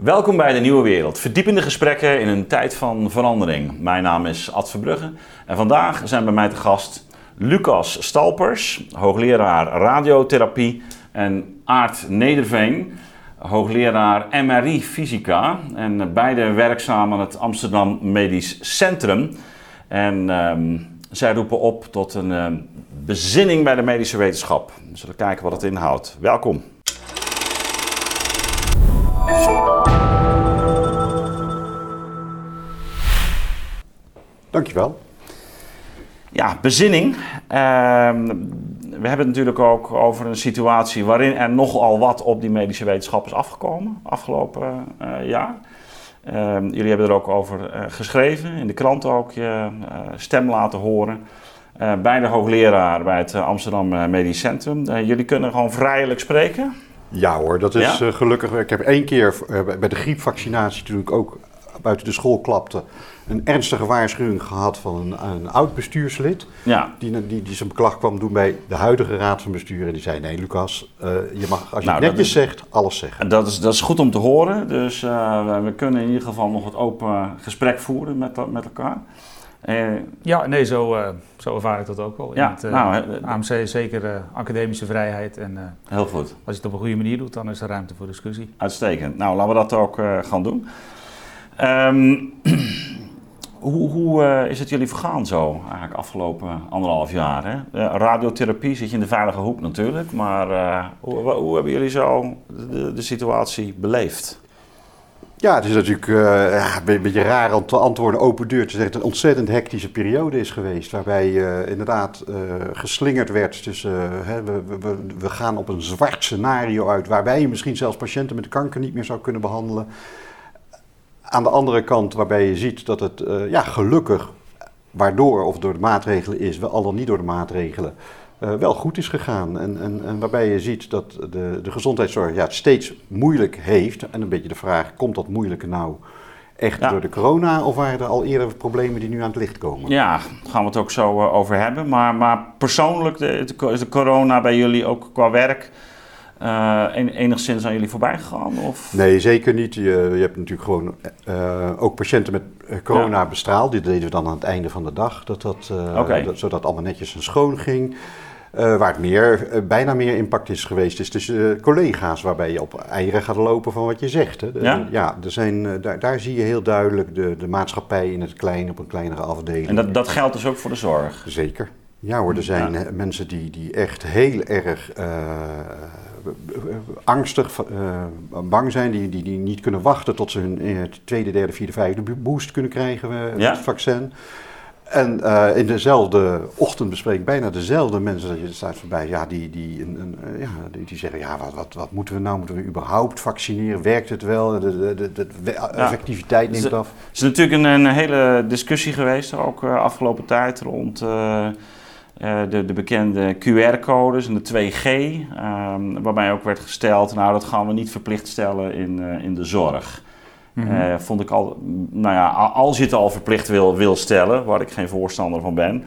Welkom bij de Nieuwe Wereld. Verdiepende gesprekken in een tijd van verandering. Mijn naam is Ad Verbrugge en vandaag zijn bij mij te gast Lucas Stalpers, hoogleraar radiotherapie, en Aart Nederveen, hoogleraar MRI Fysica. En beide werkzaam aan het Amsterdam Medisch Centrum. En ehm, zij roepen op tot een ehm, bezinning bij de medische wetenschap. We zullen kijken wat het inhoudt. Welkom. Dankjewel. Ja, bezinning. Ehm, we hebben het natuurlijk ook over een situatie waarin er nogal wat op die medische wetenschap is afgekomen afgelopen uh, jaar. Ehm, jullie hebben er ook over uh, geschreven, in de krant ook je uh, stem laten horen. bij de hoogleraar bij het Amsterdam Medisch Centrum. jullie kunnen gewoon vrijelijk spreken. Ja hoor, dat is ja? gelukkig. Ik heb één keer bij de griepvaccinatie toen ik ook buiten de school klapte, een ernstige waarschuwing gehad van een, een oud bestuurslid. Ja. Die, die, die zijn beklag kwam doen bij de huidige raad van bestuur. En die zei: Nee, Lucas, uh, je mag als je nou, netjes zegt, alles zeggen. Dat is, dat is goed om te horen. Dus uh, we kunnen in ieder geval nog het open gesprek voeren met, met elkaar. Uh, ja, nee, zo, zo ervaar ik dat ook wel. Ja, het, nou, AMC is zeker academische vrijheid. En, heel goed. Als je het op een goede manier doet, dan is er ruimte voor discussie. Uitstekend. Nou, laten we dat ook gaan doen. Um, hoe, hoe uh, is het jullie vergaan zo, eigenlijk afgelopen anderhalf jaar? Hè? Radiotherapie zit je in de veilige hoek natuurlijk, maar uh, hoe, hoe, hebben jullie zo de, situatie beleefd? Ja, het is natuurlijk ja, een beetje raar om te antwoorden open deur te zeggen. Het een ontzettend hectische periode is geweest. Waarbij inderdaad geslingerd werd tussen. we, we, we gaan op een zwart scenario uit. Waarbij je misschien zelfs patiënten met kanker niet meer zou kunnen behandelen. Aan de andere kant, waarbij je ziet dat het uh, ja, gelukkig, waardoor of door de maatregelen is, wel al dan niet door de maatregelen, uh, wel goed is gegaan. En, en, en, waarbij je ziet dat de, de gezondheidszorg ja, het steeds moeilijk heeft. En een beetje de vraag, komt dat moeilijke nou echt door de corona of waren er al eerder problemen die nu aan het licht komen? Ja, daar gaan we het ook zo uh, over hebben. Maar, maar persoonlijk, de, de corona bij jullie ook qua werk uh, enigszins aan jullie voorbij gegaan? Of? Nee, zeker niet. Je, je hebt natuurlijk gewoon uh, ook patiënten met eh, corona ja. bestraald. Die deden we dan aan het einde van de dag, dat dat, uh, okay. dat zodat allemaal netjes en schoon ging. waar het meer, bijna meer impact is geweest, is tussen collega's, waarbij je op eieren gaat lopen van wat je zegt. Hè. De, ja? ja, er zijn, daar, daar zie je heel duidelijk de, de maatschappij in het klein, op een kleinere afdeling. En dat, dat geldt dus ook voor de zorg? Zeker. Ja hoor, er zijn ja. mensen die, die echt heel erg angstig, uh, bang zijn, die, die, die niet kunnen wachten tot ze hun uh, tweede, derde, vierde, vijfde boost kunnen krijgen, uh, ja? het vaccin. En in dezelfde ochtend bespreek ik bijna dezelfde mensen dat je staat voorbij, ja, die, die, een, een, ja, die, die, zeggen, ja, wat, wat, wat moeten we nou? Moeten we überhaupt vaccineren? Werkt het wel? De, de, de, de effectiviteit neemt af. Er is natuurlijk een, een, hele discussie geweest, ook afgelopen tijd, rond uh, de, de, bekende QR-codes en de 2G, um, ehm, waarbij ook werd gesteld, nou dat gaan we niet verplicht stellen in, uh, in de zorg. Mm -hmm. uh, vond ik al, nou ja, als je het al verplicht wil, wil stellen, waar ik geen voorstander van ben,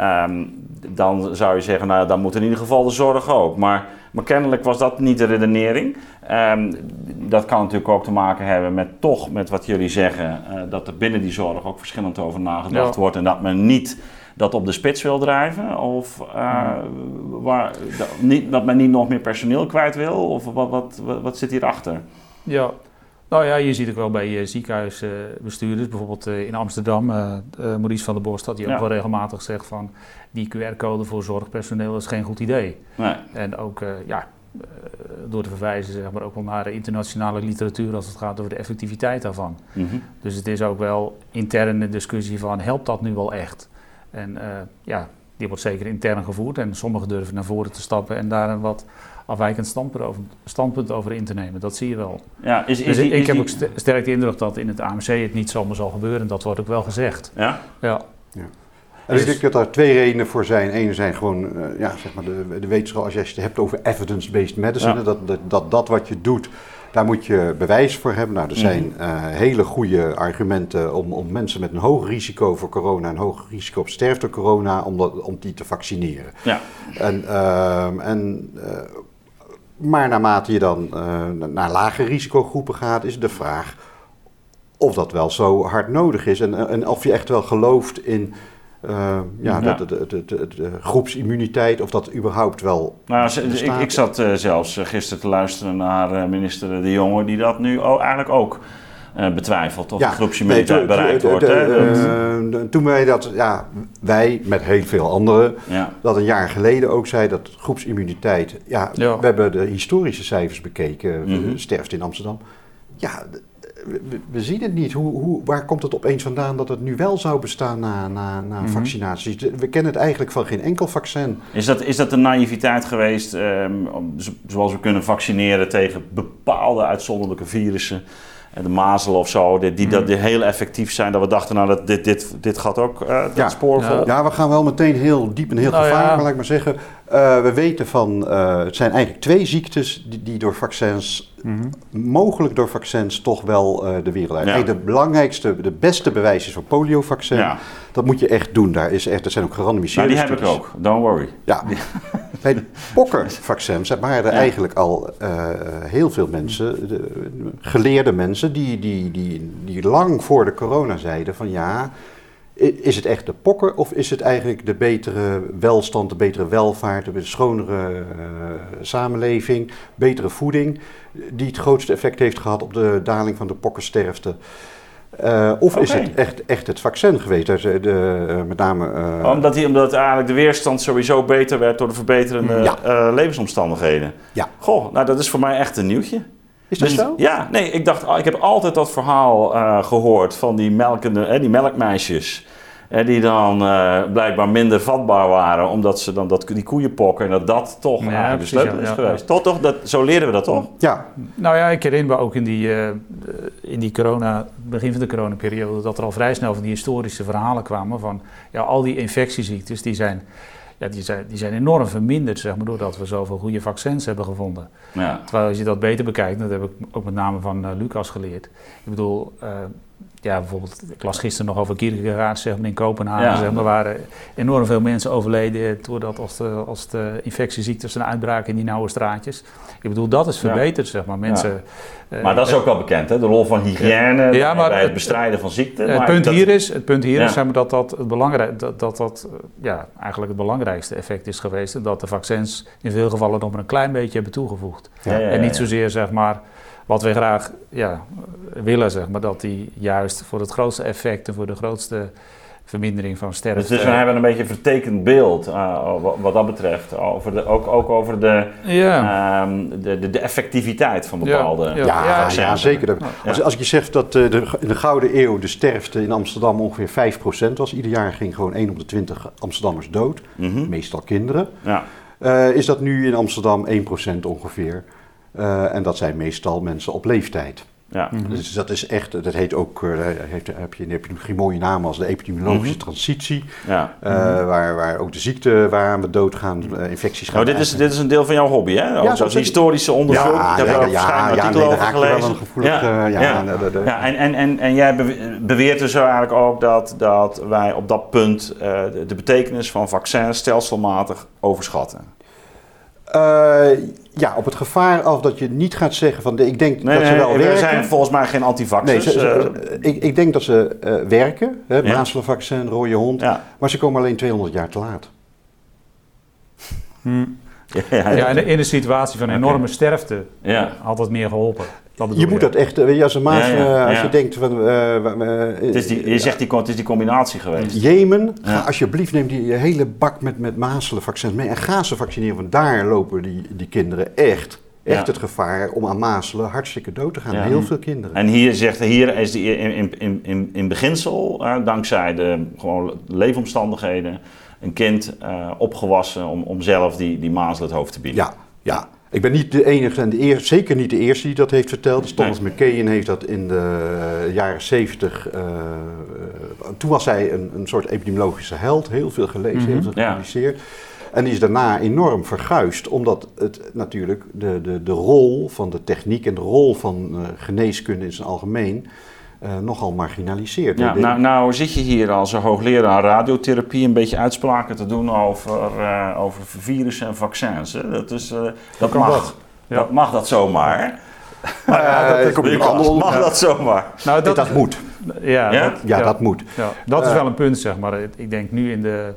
um, dan zou je zeggen, nou dan moet in ieder geval de zorg ook. Maar, maar kennelijk was dat niet de redenering. Um, dat kan natuurlijk ook te maken hebben met toch met wat jullie zeggen, dat er binnen die zorg ook verschillend over nagedacht ja. wordt en dat men niet dat op de spits wil drijven? Of uh, waar, dat, niet, dat men niet nog meer personeel kwijt wil? Of wat, wat, wat, wat zit hierachter? Ja, nou ja, je ziet ook wel bij uh, ziekenhuisbestuurders, bijvoorbeeld uh, in Amsterdam, uh, Maurice van der Borst, dat die ja. ook wel regelmatig zegt van die QR-code voor zorgpersoneel is geen goed idee. Nee. En ook, ja, door te verwijzen zeg maar ook wel naar de internationale literatuur als het gaat over de effectiviteit daarvan. Mm -hmm. Dus het is ook wel interne discussie van helpt dat nu wel echt? En uh, ja, die wordt zeker intern gevoerd en sommigen durven naar voren te stappen en daar een wat afwijkend standpunt over, standpunt over in te nemen. Dat zie je wel. Ja, is, is, dus ik, ik heb ook sterk de indruk dat in het AMC het niet zomaar zal gebeuren. Dat wordt ook wel gezegd. Ja? Ja. ja. En ik denk dat daar twee redenen voor zijn. Eén zijn gewoon, uh, ja, zeg maar de, de wetenschap, als je het hebt over evidence-based medicine, ja. dat, dat, dat dat wat je doet, daar moet je bewijs voor hebben. Nou, er zijn uh, hele goede argumenten om, om mensen met een hoog risico voor corona, een hoog risico op sterfte door corona, om, dat, om die te vaccineren. Ja. En, uh, en uh, Maar naarmate je dan uh, naar lage risicogroepen gaat, is de vraag of dat wel zo hard nodig is. En, en of je echt wel gelooft in uh, ja, ja. De, de, de, de, groepsimmuniteit, of dat überhaupt wel. Nou, ik, ik zat uh, zelfs gisteren te luisteren naar minister De Jonge, die dat nu eigenlijk ook uh, betwijfelt of ja, de groepsimmuniteit nee, bereikt wordt. Uh, toen wij dat, ja, wij met heel veel anderen, ja. dat een jaar geleden ook zei dat groepsimmuniteit, ja, ja. we hebben de historische cijfers bekeken, mm -hmm. sterfte in Amsterdam. Ja, we, we, zien het niet. Hoe, hoe, waar komt het opeens vandaan dat het nu wel zou bestaan na, na, na mm -hmm. vaccinaties? We kennen het eigenlijk van geen enkel vaccin. Is dat, is dat een naïviteit geweest, um, zoals we kunnen vaccineren tegen bepaalde uitzonderlijke virussen? De mazelen of zo, die, die, mm. die, heel effectief zijn. Dat we dachten, nou, dat dit, dit, dit gaat ook uh, ja. spoor vol. Ja, we gaan wel meteen heel diep en heel nou, gevaarlijk, ja. laat ik maar zeggen. Uh, we weten van, uh, het zijn eigenlijk twee ziektes die, die door vaccins, mm -hmm. mogelijk door vaccins, toch wel uh, de wereld uit. Ja. de belangrijkste, de beste bewijs is voor poliovaccin. Ja. Dat moet je echt doen. Daar is echt, er zijn ook gerandomiseerde nou, die heb ik ook, don't worry. Ja. Bij de pokkenvaccins waren er eigenlijk al heel veel mensen, de, geleerde mensen, die, die, die, die lang voor de corona zeiden van ja is het echt de pokken of is het eigenlijk de betere welstand, de betere welvaart, de schonere uh, samenleving, betere voeding, die het grootste effect heeft gehad op de daling van de pokkensterfte? Uh, of okay. is het echt, echt het vaccin geweest? De, de, uh, met name, uh, omdat, die, omdat eigenlijk de weerstand sowieso beter werd door de verbeterende ja. levensomstandigheden. Ja. Goh, nou dat is voor mij echt een nieuwtje. Is dat dus, zo? Ja, nee, ik dacht, ik heb altijd dat verhaal gehoord van die, melkende, eh, die melkmeisjes. Eh, die dan uh, blijkbaar minder vatbaar waren, omdat ze dan dat, die koeien pokken en dat dat toch ja, de sleutel is ja, geweest. Ja. Toch, toch, dat, zo leren we dat toch? Ja. Nou ja, ik herinner me ook in die, uh, in die corona, begin van de coronaperiode, dat er al vrij snel van die historische verhalen kwamen van ja, al die infectieziektes die zijn ja, die, zijn, die zijn enorm verminderd, zeg maar, doordat we zoveel goede vaccins hebben gevonden. Ja. Terwijl als je dat beter bekijkt, dat heb ik ook met name van uh, Lucas geleerd. Ik bedoel, uh, ja, bijvoorbeeld, ik las gisteren nog over Kierkegaard zeg maar, in Kopenhagen. Ja. Zeg maar, waren enorm veel mensen overleden doordat als de, als de infectieziektes een uitbraken in die nauwe straatjes. Ik bedoel, dat is verbeterd, zeg maar. Mensen, ja. uh, maar dat is ook wel bekend, hè? de rol van hygiëne ja, maar, bij het bestrijden van ziekten. Het punt hier is, het punt hier is zeg maar, dat dat, het belangrijk, dat, dat, dat ja, eigenlijk het belangrijkste effect is geweest. En dat de vaccins in veel gevallen nog maar een klein beetje hebben toegevoegd. En niet zozeer, zeg maar wat we graag ja, willen, zeg maar, dat die juist voor het grootste effect en voor de grootste vermindering van sterfte. Dus, dus we hebben een beetje een vertekend beeld uh, wat, dat betreft. Over de, ook, ook over de, ja. um, de, de, de, effectiviteit van bepaalde ja, ja, ja zeker. Als, als ik je zegt dat uh, de, in de Gouden Eeuw de sterfte in Amsterdam ongeveer 5% was. Ieder jaar ging gewoon 1 op de 20 Amsterdammers dood. Mm -hmm. Meestal kinderen. Ja. Uh, is dat nu in Amsterdam 1% ongeveer. Uh, en dat zijn meestal mensen op leeftijd. Ja. Mm -hmm. Dus dat is echt, dat heet ook, uh, heeft, heb je in de epidemiologie mooie namen als de epidemiologische mm -hmm. transitie. Ja. Uh, mm -hmm. waar, waar ook de ziekte waaraan we doodgaan, uh, infecties gaan. Oh, dit, is, dit is een deel van jouw hobby, hè? Ook ja, historische onderzoek. Ja, ja, ja, ja, ja, nee, daar wel een gevoelig... Ja, ja, ja. De, de, de. ja en, en, en, en jij beweert dus eigenlijk ook dat, dat wij op dat punt de, de betekenis van vaccins stelselmatig overschatten. Uh, ja, op het gevaar af dat je niet gaat zeggen van de, ik denk nee, dat ze wel nee, werken. Er zijn volgens mij geen antivaxers. Nee, ze, uh, ik, ik, denk dat ze uh, werken, hè, ja. mazelenvaccin, rode hond, ja. maar ze komen alleen 200 jaar te laat. Hm. Ja, ja, in, de, in, de, situatie van enorme okay. sterfte had het meer geholpen je moet dat echt, weet je, als een maat, ja, ja, als je denkt van... Uh, uh, het is die, je zegt, die, het is die combinatie geweest. Jemen, ga alsjeblieft neem die hele bak met, met mazelenvaccins mee en ga ze vaccineren. Want daar lopen die, die kinderen echt, echt het gevaar om aan mazelen hartstikke dood te gaan. Heel veel kinderen. En hier zegt, hier is die in, in, in, in beginsel, uh, dankzij de gewoon leefomstandigheden, een kind opgewassen om, om zelf die, die mazelen het hoofd te bieden. Ja, ja. Ik ben niet de enige en de eerste, zeker niet de eerste die dat heeft verteld. Dus Thomas nee. McKeon heeft dat in de jaren zeventig. Uh, toen was hij een, een soort epidemiologische held, heel veel gelezen, mm -hmm. heel veel gepubliceerd. Ja. En die is daarna enorm verguisd, omdat het natuurlijk de, de, de rol van de techniek en de rol van uh, geneeskunde in zijn algemeen uh, nogal marginaliseert. Ja, nou, nou zit je hier als hoogleraar radiotherapie een beetje uitspraken te doen over, uh, over virussen en vaccins. Hè? Dat, is, uh, dat mag. Dat. Dat, mag dat zomaar? Maar ja, dat, dat, mag, mag dat zomaar? Nou, dat, dat moet. Ja, ja? Dat, ja, dat moet. Ja, dat is wel een punt, zeg maar. Ik denk nu in de,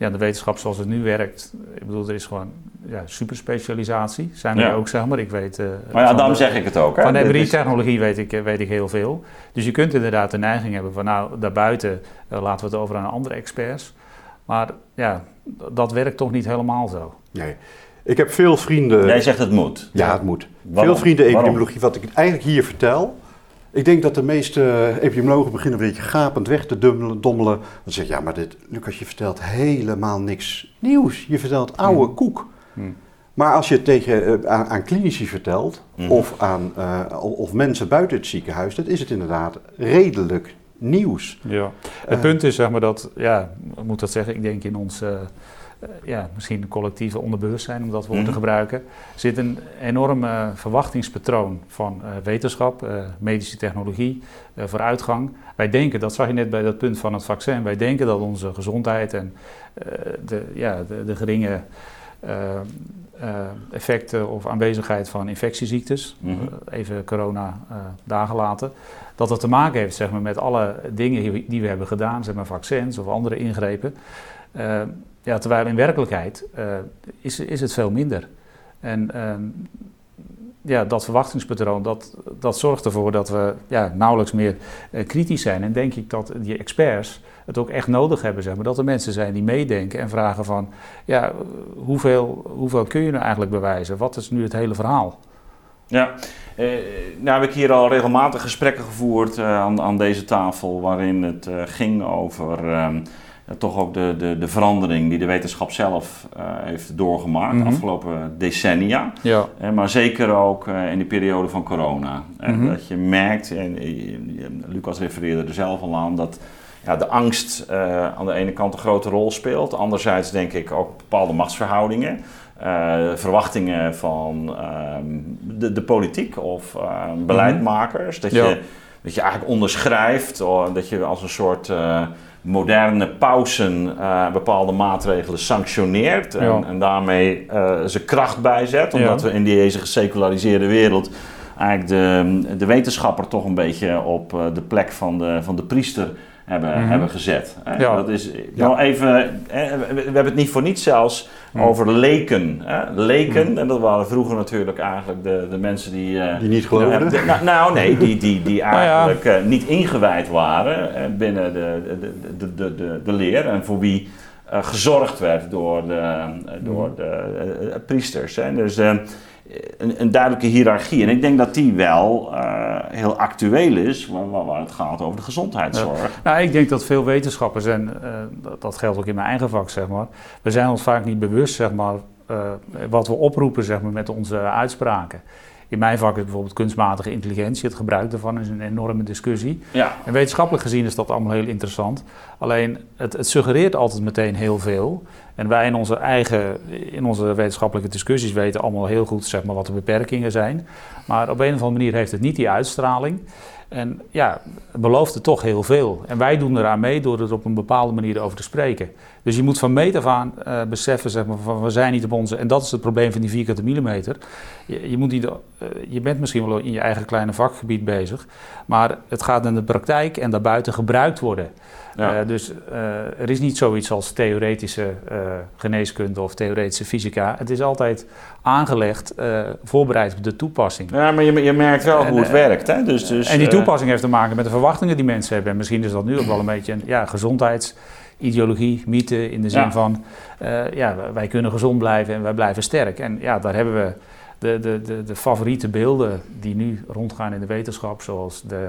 ja, de wetenschap zoals het nu werkt, ik bedoel, er is gewoon ja, superspecialisatie. Zijn er ook, zeg maar. Ik weet, uh, maar ja, daarom zeg ik het ook. Hè? Van MRI-technologie weet ik, weet ik heel veel. Dus je kunt inderdaad de neiging hebben van, nou, daarbuiten uh, laten we het over aan andere experts. Maar ja, dat werkt toch niet helemaal zo. Nee. Ik heb veel vrienden. Jij zegt het moet. Ja, het moet. Veel vrienden epidemiologie, wat ik eigenlijk hier vertel. Ik denk dat de meeste epidemiologen beginnen een beetje gapend weg te dommelen. Dan zeg je, ja, maar dit, Lucas, je vertelt helemaal niks nieuws. Je vertelt oude hmm. koek. Hmm. Maar als je het tegen, uh, aan, aan, klinici vertelt, hmm. of aan uh, of mensen buiten het ziekenhuis, dan is het inderdaad redelijk nieuws. Ja. Het uh, punt is, zeg maar, dat, ja, ik moet dat zeggen, ik denk in ons eh, ja, misschien collectieve onderbewustzijn, om dat woord te mhm. gebruiken, zit een enorm verwachtingspatroon van uh, wetenschap, uh, medische technologie, vooruitgang. Wij denken, dat zag je net bij dat punt van het vaccin, wij denken dat onze gezondheid en de, ja, de, de geringe effecten of aanwezigheid van infectieziektes, mm even corona dagen later, dat dat te maken heeft zeg maar, met alle dingen die we hebben gedaan, zeg maar vaccins of andere ingrepen. Terwijl in werkelijkheid uh, is, is het veel minder. En ehm, ja, dat verwachtingspatroon, dat, dat zorgt ervoor dat we ja, nauwelijks meer uh, kritisch zijn. En denk ik dat die experts het ook echt nodig hebben, zeg maar. Dat er mensen zijn die meedenken en vragen van, ja, hoeveel, hoeveel kun je nou eigenlijk bewijzen? Wat is nu het hele verhaal? Ja, eh, nou heb ik hier al regelmatig gesprekken gevoerd uh, aan, aan deze tafel waarin het ging over... Uh, toch ook de, de, de verandering die de wetenschap zelf uh, heeft doorgemaakt de mhm. afgelopen decennia. Ja. Uh, maar zeker ook uh, in de periode van corona. Mm Dat je merkt, en Lucas refereerde er zelf al aan, dat ja, de angst aan de ene kant een grote rol speelt. Anderzijds denk ik ook bepaalde machtsverhoudingen. verwachtingen van ehm, de, de politiek of ehm, beleidmakers. Dat, je, dat je eigenlijk onderschrijft, dat je als een soort moderne pausen uh, bepaalde maatregelen sanctioneert en, en daarmee uh, ze kracht bijzet. Omdat we in deze geseculariseerde wereld eigenlijk de, de wetenschapper toch een beetje op uh, de plek van de, van de priester hebben, mm -hmm. hebben gezet. Ja. Dat is nou even, we hebben het niet voor niets zelfs mm. over leken. Hè? Leken, mm. en dat waren vroeger natuurlijk eigenlijk de, de mensen die... Uh, die niet geloofden? Uh, nou, nou, nee, die, die, die nou eigenlijk uh, niet ingewijd waren binnen de, de, de, de, de, de leer en voor wie gezorgd werd door de, door de priesters. Hè? Dus een, een, duidelijke hiërarchie. En ik denk dat die wel uh, heel actueel is, waar, waar, het gaat over de gezondheidszorg. Nou, ik denk dat veel wetenschappers, en uh, dat geldt ook in mijn eigen vak, zeg maar, we zijn ons vaak niet bewust, zeg maar, uh, wat we oproepen, zeg maar, met onze uitspraken. In mijn vak is bijvoorbeeld kunstmatige intelligentie. Het gebruik daarvan is een enorme discussie. Ja. En wetenschappelijk gezien is dat allemaal heel interessant. Alleen het, het suggereert altijd meteen heel veel. En wij in onze eigen, in onze wetenschappelijke discussies weten allemaal heel goed zeg maar, wat de beperkingen zijn. Maar op een of andere manier heeft het niet die uitstraling. En ja, belooft het toch heel veel. En wij doen eraan mee door er op een bepaalde manier over te spreken. Dus je moet van meet af aan uh, beseffen, zeg maar, van we zijn niet op onze... En dat is het probleem van die vierkante millimeter. Je, je, moet niet, uh, je bent misschien wel in je eigen kleine vakgebied bezig. Maar het gaat in de praktijk en daarbuiten gebruikt worden. Ja. Uh, dus er is niet zoiets als theoretische geneeskunde of theoretische fysica. Het is altijd aangelegd, voorbereid op de toepassing. Ja, maar je, je merkt wel hoe het werkt. Hè? Dus, dus, en die toepassing heeft te maken met de verwachtingen die mensen hebben. En misschien is dat nu ook wel een beetje een ja, gezondheids ideologie, mythe, in de zin van uh, ja, wij kunnen gezond blijven en wij blijven sterk. En ja, daar hebben we de, de, de, de favoriete beelden die nu rondgaan in de wetenschap, zoals de,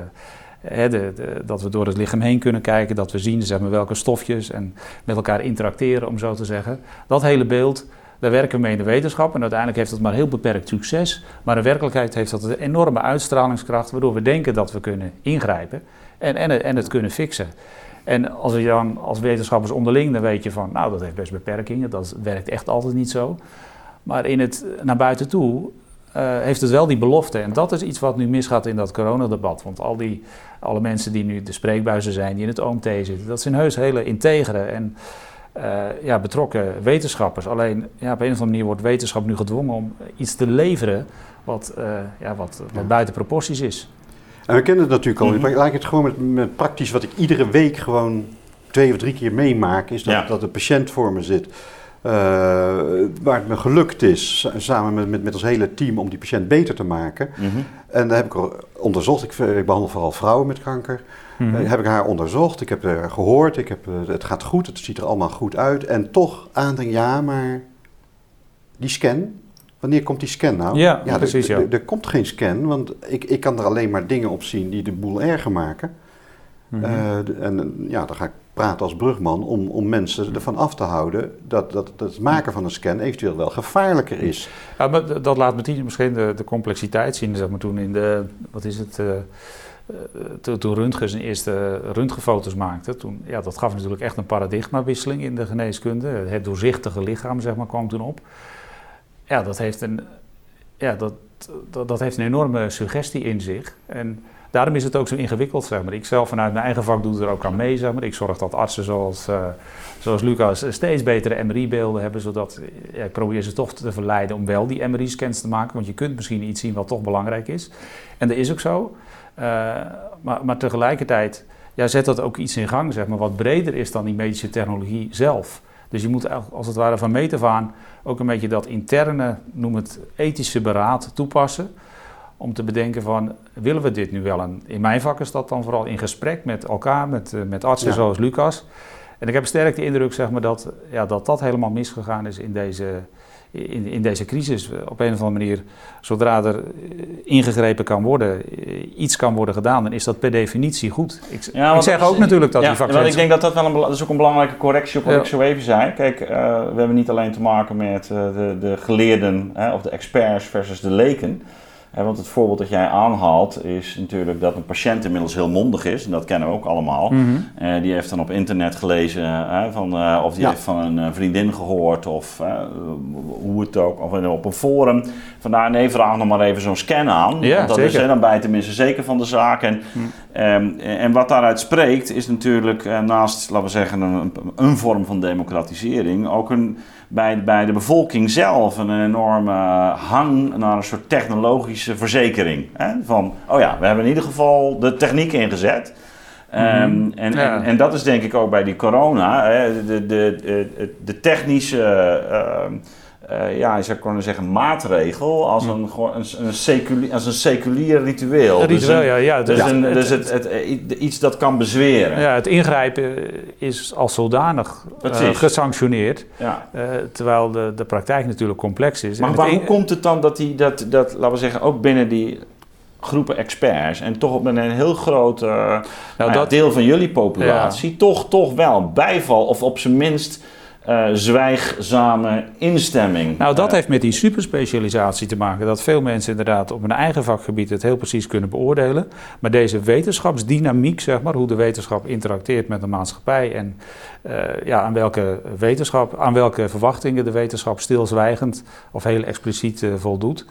hè, de, de, dat we door het lichaam heen kunnen kijken, dat we zien zeg maar, welke stofjes en met elkaar interacteren, om zo te zeggen. Dat hele beeld, daar werken we mee in de wetenschap en uiteindelijk heeft dat maar heel beperkt succes. Maar in werkelijkheid heeft dat een enorme uitstralingskracht, waardoor we denken dat we kunnen ingrijpen en, en, en het kunnen fixen. En als je dan als wetenschappers onderling, dan weet je van, nou dat heeft best beperkingen, dat werkt echt altijd niet zo. Maar in het naar buiten toe uh, heeft het wel die belofte. En dat is iets wat nu misgaat in dat coronadebat. Want al die, alle mensen die nu de spreekbuizen zijn, die in het OMT zitten, dat zijn heus hele integere en ja, betrokken wetenschappers. Alleen ja, op een of andere manier wordt wetenschap nu gedwongen om iets te leveren wat, ja, wat, wat buiten proporties is. En we kennen het natuurlijk al. Mm -hmm. Laat ik het gewoon met, met, praktisch wat ik iedere week gewoon twee of drie keer meemaak. Is dat, dat de patiënt voor me zit. Uh, waar het me gelukt is, samen met, met, met ons hele team, om die patiënt beter te maken. Mm -hmm. En daar heb ik onderzocht. Ik, ik, behandel vooral vrouwen met kanker. Mm -hmm. uh, heb ik haar onderzocht. Ik heb haar gehoord. Ik heb, uh, het gaat goed. Het ziet er allemaal goed uit. En toch aandringen, ja, maar die scan, Wanneer komt die scan nou? Ja, ja precies. Er, er, komt geen scan, want ik, ik kan er alleen maar dingen op zien die de boel erger maken. Mm -hmm. uh, en ja, dan ga ik praten als brugman om, om mensen ervan af te houden dat, dat, dat het maken van een scan eventueel wel gevaarlijker is. Ja, maar dat laat meteen misschien de, de complexiteit zien. Zeg maar toen in de, wat is het, uh, uh, toen Röntgen zijn eerste röntgenfoto's maakte, toen, ja, dat gaf natuurlijk echt een paradigmawisseling in de geneeskunde. Het doorzichtige lichaam zeg maar, kwam toen op ja, dat heeft een, ja, dat, dat, dat, heeft een enorme suggestie in zich. En daarom is het ook zo ingewikkeld, zeg maar. Ik zelf vanuit mijn eigen vak doe er ook aan mee, zeg maar. Ik zorg dat artsen zoals, uh, zoals Lucas steeds betere MRI-beelden hebben, zodat ja, ik probeer ze toch te verleiden om wel die MRI-scans te maken, want je kunt misschien iets zien wat toch belangrijk is. En dat is ook zo. Uh, maar, maar tegelijkertijd ja, zet dat ook iets in gang, zeg maar, wat breder is dan die medische technologie zelf. Dus je moet als het ware van meet af aan ook een beetje dat interne, noem het ethische beraad toepassen. Om te bedenken van, willen we dit nu wel? En in mijn vak is dat dan vooral in gesprek met elkaar, met, eh, met artsen zoals Lucas. En ik heb sterk de indruk zeg maar, dat, ja, dat dat helemaal misgegaan is in deze, in, in deze crisis. Op een of andere manier, zodra er ingegrepen kan worden, iets kan worden gedaan, dan is dat per definitie goed. Ik, ja, ik zeg ook natuurlijk dat ja, die vaccins... Want ik denk dat dat wel een, dat is ook een belangrijke correctie op wat ik zo even zei. Kijk, uh, we hebben niet alleen te maken met uh, de, de geleerden hè, of de experts versus de leken want het voorbeeld dat jij aanhaalt is natuurlijk dat een patiënt inmiddels heel mondig is. En dat kennen we ook allemaal. Mm -hmm. die heeft dan op internet gelezen van, uh, of die ja. heeft van een eh, vriendin gehoord of hoe het ook. Of op een forum. Vandaar nee, vraag nog maar even zo'n scan aan. Ja, want dat zeker. is dan bij tenminste zeker van de zaak. En, mm. um, en wat daaruit spreekt is natuurlijk naast, laten we zeggen, een, een vorm van democratisering ook een bij, bij de bevolking zelf een enorme hang naar een soort technologische verzekering. Hè? Van, oh ja, we hebben in ieder geval de techniek ingezet. Um, en, en, en, dat is denk ik ook bij die corona, hè, de, de, de, de technische uh, uh, ja, je zou kunnen zeggen, maatregel als een, een, een, seculier, als een seculier ritueel. Een dus ritueel, dus ja. ja dus, een, dus het, het, iets dat kan bezweren. Ja, het ingrijpen is als zodanig uh, gesanctioneerd, ja. uh, terwijl de, de praktijk natuurlijk complex is. Maar waarom komt het dan dat die, dat, dat, laten we zeggen, ook binnen die groepen experts en toch op een heel groot nou, dat, deel van jullie populatie toch, toch wel bijval of op zijn minst uh, zwijgzame instemming. Nou, dat heeft met die superspecialisatie te maken. Dat veel mensen inderdaad op hun eigen vakgebied het heel precies kunnen beoordelen. Maar deze wetenschapsdynamiek, zeg maar, hoe de wetenschap interacteert met de maatschappij en uh, ja, aan welke wetenschap, aan welke verwachtingen de wetenschap stilzwijgend of heel expliciet uh, voldoet.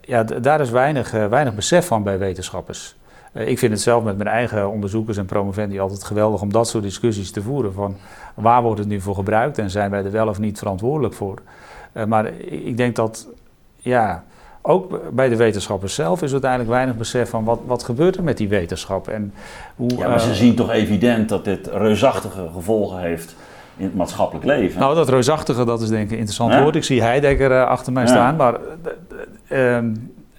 ja, daar is weinig, weinig besef van bij wetenschappers. Eh, ik vind het zelf met mijn eigen onderzoekers en promovendi altijd geweldig om dat soort discussies te voeren. Van waar wordt het nu voor gebruikt en zijn wij er wel of niet verantwoordelijk voor? Uh, maar ik denk dat, ja, ook bij de wetenschappers zelf is uiteindelijk weinig besef van wat, wat gebeurt er met die wetenschap. En hoe, ja, maar ze uh, zien toch evident dat dit reusachtige gevolgen heeft in het maatschappelijk leven. Nou, dat reusachtige, dat is denk ik een interessant ja? woord. Ik zie Heidegger uh, achter mij ja. staan, maar...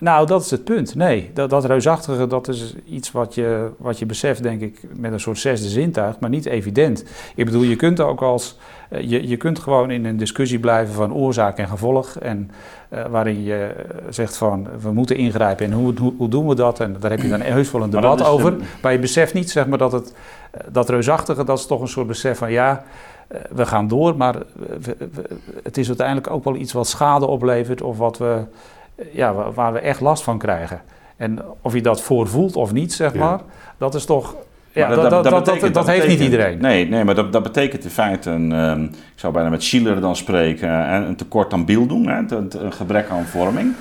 nou, dat is het punt. Nee, dat, dat reusachtige, dat is iets wat je, wat je beseft, denk ik, met een soort zesde zintuig, maar niet evident. Ik bedoel, je kunt ook als, eh, je, je kunt gewoon in een discussie blijven van oorzaak en gevolg, en uh, waarin je zegt van, we moeten ingrijpen en hoe, hoe, hoe, doen we dat? En daar heb je dan heus wel een debat over. Maar je beseft niet, zeg maar, dat het, dat reusachtige, dat is toch een soort besef van, ja, we gaan door, maar het is uiteindelijk ook wel iets wat schade oplevert of wat we ja, waar we echt last van krijgen. En of je dat voorvoelt of niet, zeg maar, dat is toch ja, dat, dat, dat, betekent, dat, heeft niet iedereen. Nee, nee maar dat, dat betekent in feite, een, um, ik zou bijna met Schiller dan spreken, een tekort aan beeld doen, hè, een, gebrek aan vorming.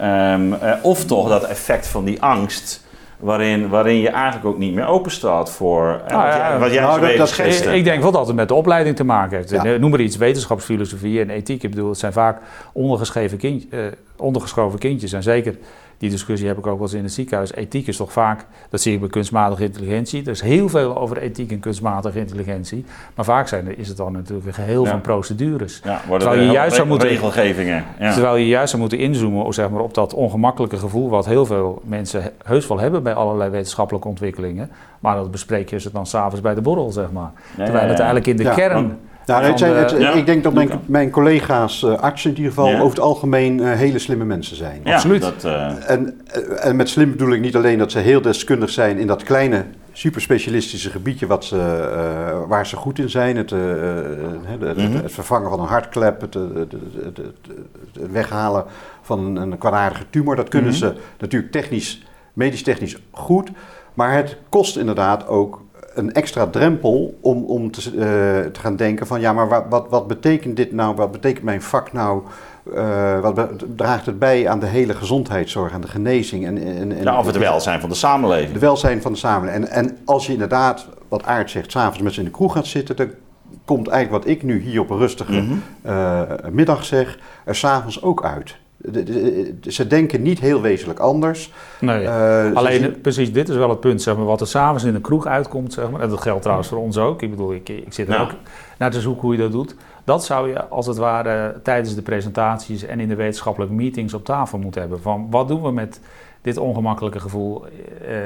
Um, uh, of toch dat effect van die angst waarin, waarin je eigenlijk ook niet meer open staat voor eh, Nou wat, ja, jij, wat jij nou, dat- dat- schetste. Ik, ik denk wel dat het met de opleiding te maken heeft. Ja. Noem maar iets, wetenschapsfilosofie en ethiek. Ik bedoel, het zijn vaak ondergeschreven kind, eh, ondergeschoven kindjes. En zeker, die discussie heb ik ook wel eens in het ziekenhuis. Ethiek is toch vaak, dat zie ik bij kunstmatige intelligentie. Er is heel veel over ethiek en kunstmatige intelligentie. Maar vaak zijn, er- is het dan natuurlijk een geheel Ja. van procedures. ja, terwijl je juist zou moeten- regelgevingen. Ja. Terwijl je juist zou moeten inzoomen op, zeg maar, op dat ongemakkelijke gevoel wat heel veel mensen he- heus wel hebben bij allerlei wetenschappelijke ontwikkelingen. Maar dat bespreek je ze dan s'avonds bij de borrel, zeg maar. Ja, Terwijl ja, het eigenlijk in de Ja, kern... Nou, het zijn, het- Ja. Ik denk dat mijn, collega's eh, artsen in ieder geval Ja. over het algemeen eh, hele slimme mensen zijn. Ja, absoluut. Dat, eh, En, en met slim bedoel ik niet alleen dat ze heel deskundig zijn in dat kleine, superspecialistische gebiedje wat ze, eh, waar ze goed in zijn. Het, het, het- Mhm. het vervangen van een hartklep, het, het, het, het- het weghalen van een, een kwaadaardige tumor. Dat kunnen Mhm. ze natuurlijk technisch, medisch technisch goed. Maar het kost inderdaad ook een extra drempel om, om te, eh, te gaan denken van ja, maar wat, wat, wat betekent dit nou? Wat betekent mijn vak nou? Eh, wat draagt het bij aan de hele gezondheidszorg, aan de genezing en, en, en ja, of het welzijn van de samenleving. de welzijn van de samenleving. En, en als je inderdaad, wat Aard zegt, s'avonds met ze in de kroeg gaat zitten, dan komt eigenlijk wat ik nu hier op een rustige Mhm. eh, middag zeg, er s'avonds ook uit. De- de- de- ze denken niet heel wezenlijk anders. Nee. Eh, Alleen, zien- precies, dit is wel het punt, zeg maar, wat er s'avonds in de kroeg uitkomt, zeg maar, en dat geldt trouwens voor ons ook. Ik bedoel, ik, ik zit er Ja. ook naar te zoeken hoe je dat doet. Dat zou je als het ware tijdens de presentaties en in de wetenschappelijke meetings op tafel moeten hebben. Van wat doen we met dit ongemakkelijke gevoel? Eh,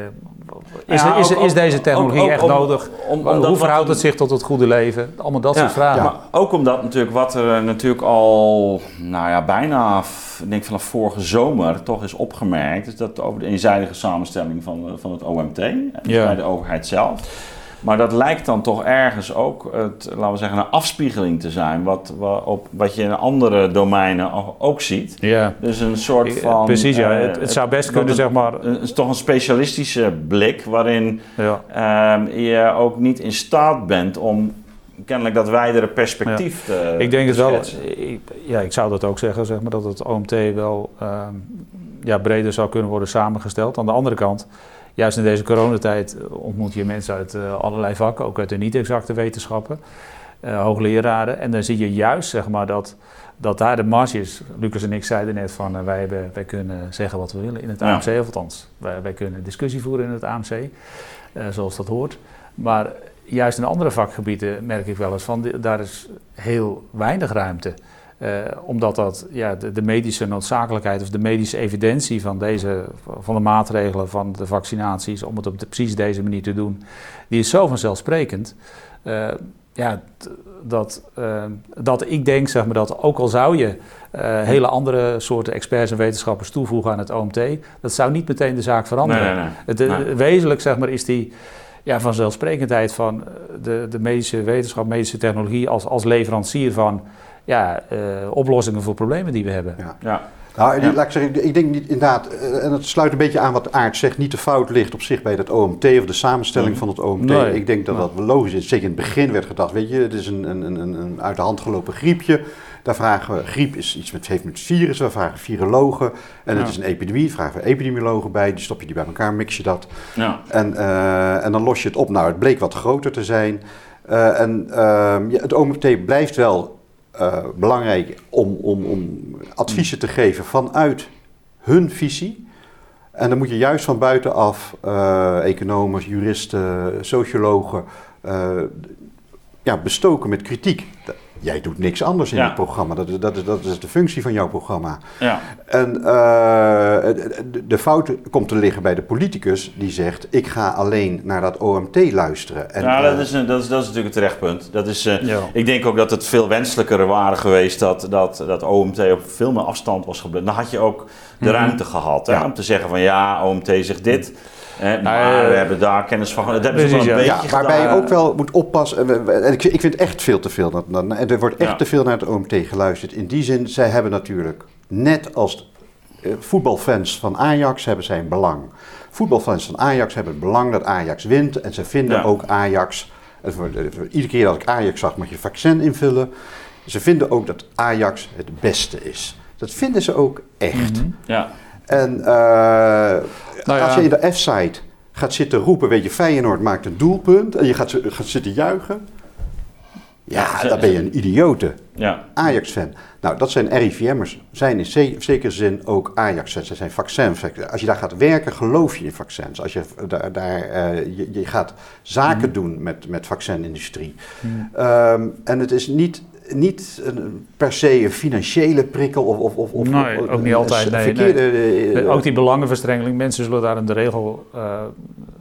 is, Ja, is, ook- is deze technologie ook- echt om- nodig? om- hoe verhoudt het zich tot het goede leven? Allemaal dat Ja, soort vragen. Maar ook omdat natuurlijk wat er eh, natuurlijk al, nou ja, bijna, denk vanaf vorige zomer toch is opgemerkt, is dat over de eenzijdige samenstelling van, eh, van het OMT, bij de overheid zelf. Maar dat lijkt dan toch ergens ook, het, laten we zeggen, een afspiegeling te zijn, wat, wat, op, wat je in andere domeinen ook ziet. Ja, Dus een soort van... precies, ja. eh, Het, het zou best kunnen, het- zeg maar. een- is toch een specialistische blik waarin Ja. ehm, je ook niet in staat bent om kennelijk dat wijdere perspectief te Ik denk het wel. Ik, ja, ik zou dat ook zeggen, zeg maar, dat het OMT wel ehm, ja, breder zou kunnen worden samengesteld. Aan de andere kant, juist in deze coronatijd eh, ontmoet je mensen uit eh, allerlei vakken, ook uit de niet-exacte wetenschappen, eh, hoogleraren. En dan zie je juist, zeg maar, dat, dat daar de marge is. Lucas en ik zeiden net van, wij, hebben, wij kunnen zeggen wat we willen in het Ja. AMC, of althans, wij, wij kunnen discussie voeren in het AMC, zoals dat hoort. Maar juist in andere vakgebieden merk ik wel eens van, daar is heel weinig ruimte. Eh, omdat dat, ja, de, de medische noodzakelijkheid of de medische evidentie van, deze, van de maatregelen, van de vaccinaties, om het op de, precies deze manier te doen, die is zo vanzelfsprekend. eh, ja, dat, eh, dat ik denk, zeg maar, dat ook al zou je hele andere soorten experts en wetenschappers toevoegen aan het OMT, dat zou niet meteen de zaak veranderen. Nee, nee, nee. Het. Wezenlijk zeg maar, is die ja, vanzelfsprekendheid van de, de medische wetenschap, medische technologie als, als leverancier van ja, eh, oplossingen voor problemen die we hebben. Ja. Ja. Nou, Ja. laat ik zeggen, ik denk niet inderdaad, eh, en het sluit een beetje aan wat Aart zegt, niet de fout ligt op zich bij dat OMT of de samenstelling van het OMT. Nee. Ik denk dat Nee. dat logisch is. Zeker in het begin werd gedacht, weet je, het is een, een, een, een uit de hand gelopen griepje. Daar vragen we, griep is iets met, heeft met virussen, we vragen virologen. En het Ja. is een epidemie, vragen we epidemiologen bij, die stop je die bij elkaar, mix je dat. Ja. En, eh, en dan los je het op. Nou, het bleek wat groter te zijn. Eh, en ehm, ja, het OMT blijft wel eh, belangrijk om, om, om adviezen te geven vanuit hun visie. En dan moet je juist van buitenaf, eh economen, juristen, sociologen, eh, ja, bestoken met kritiek. Jij doet niks anders in Ja. het programma. Dat is, dat, is, dat is de functie van jouw programma. Ja. En eh, de- de fout komt te liggen bij de politicus die zegt: Ik ga alleen naar dat OMT luisteren. En, nou, dat eh, is, een, dat, is, dat is natuurlijk het terechtpunt. Dat is, eh, Ja. Ik denk ook dat het veel wenselijker waren geweest dat, dat, dat OMT op veel meer afstand was gebleven. Dan had je ook de Mhm. ruimte gehad hè, Ja. om te zeggen van ja, OMT zegt dit. Hè, maar Nou, we eh, hebben daar kennis van. Dat hebben ze wel een ja. beetje ja, waarbij je ook wel moet oppassen. En ik, ik vind echt veel te veel. Dat, dat- en er wordt echt Ja. te veel naar het OMT geluisterd. In die zin, zij hebben natuurlijk, net als eh, voetbalfans van Ajax, hebben zij een belang. Voetbalfans van Ajax hebben het belang dat Ajax wint. En ze vinden Ja. ook Ajax. iedere keer dat ik Ajax zag, moet je vaccin invullen. Ze vinden ook dat Ajax het beste is. Dat vinden ze ook echt. Mhm. Ja. En eh, Nou ja. als je in de F-site gaat zitten roepen, weet je, Feyenoord maakt een doelpunt en je gaat, gaat zitten juichen. Ja, dan ben je een idiote. Ja. Ajax-fan. Nou, dat zijn RIVM'ers. Zijn in zekere zin ook Ajax-fans. Ze zijn vaccins. Als je daar gaat werken, geloof je in vaccins. Als je daar, daar uh, je, je, gaat zaken mm. doen met, met vaccinindustrie. Mm. Um, en het is niet niet een, per se een financiële prikkel of... of, of, of nee, ook niet altijd. Nee, verkeerde, nee. Ook die belangenverstrengeling. Mensen zullen daar in de regel uh,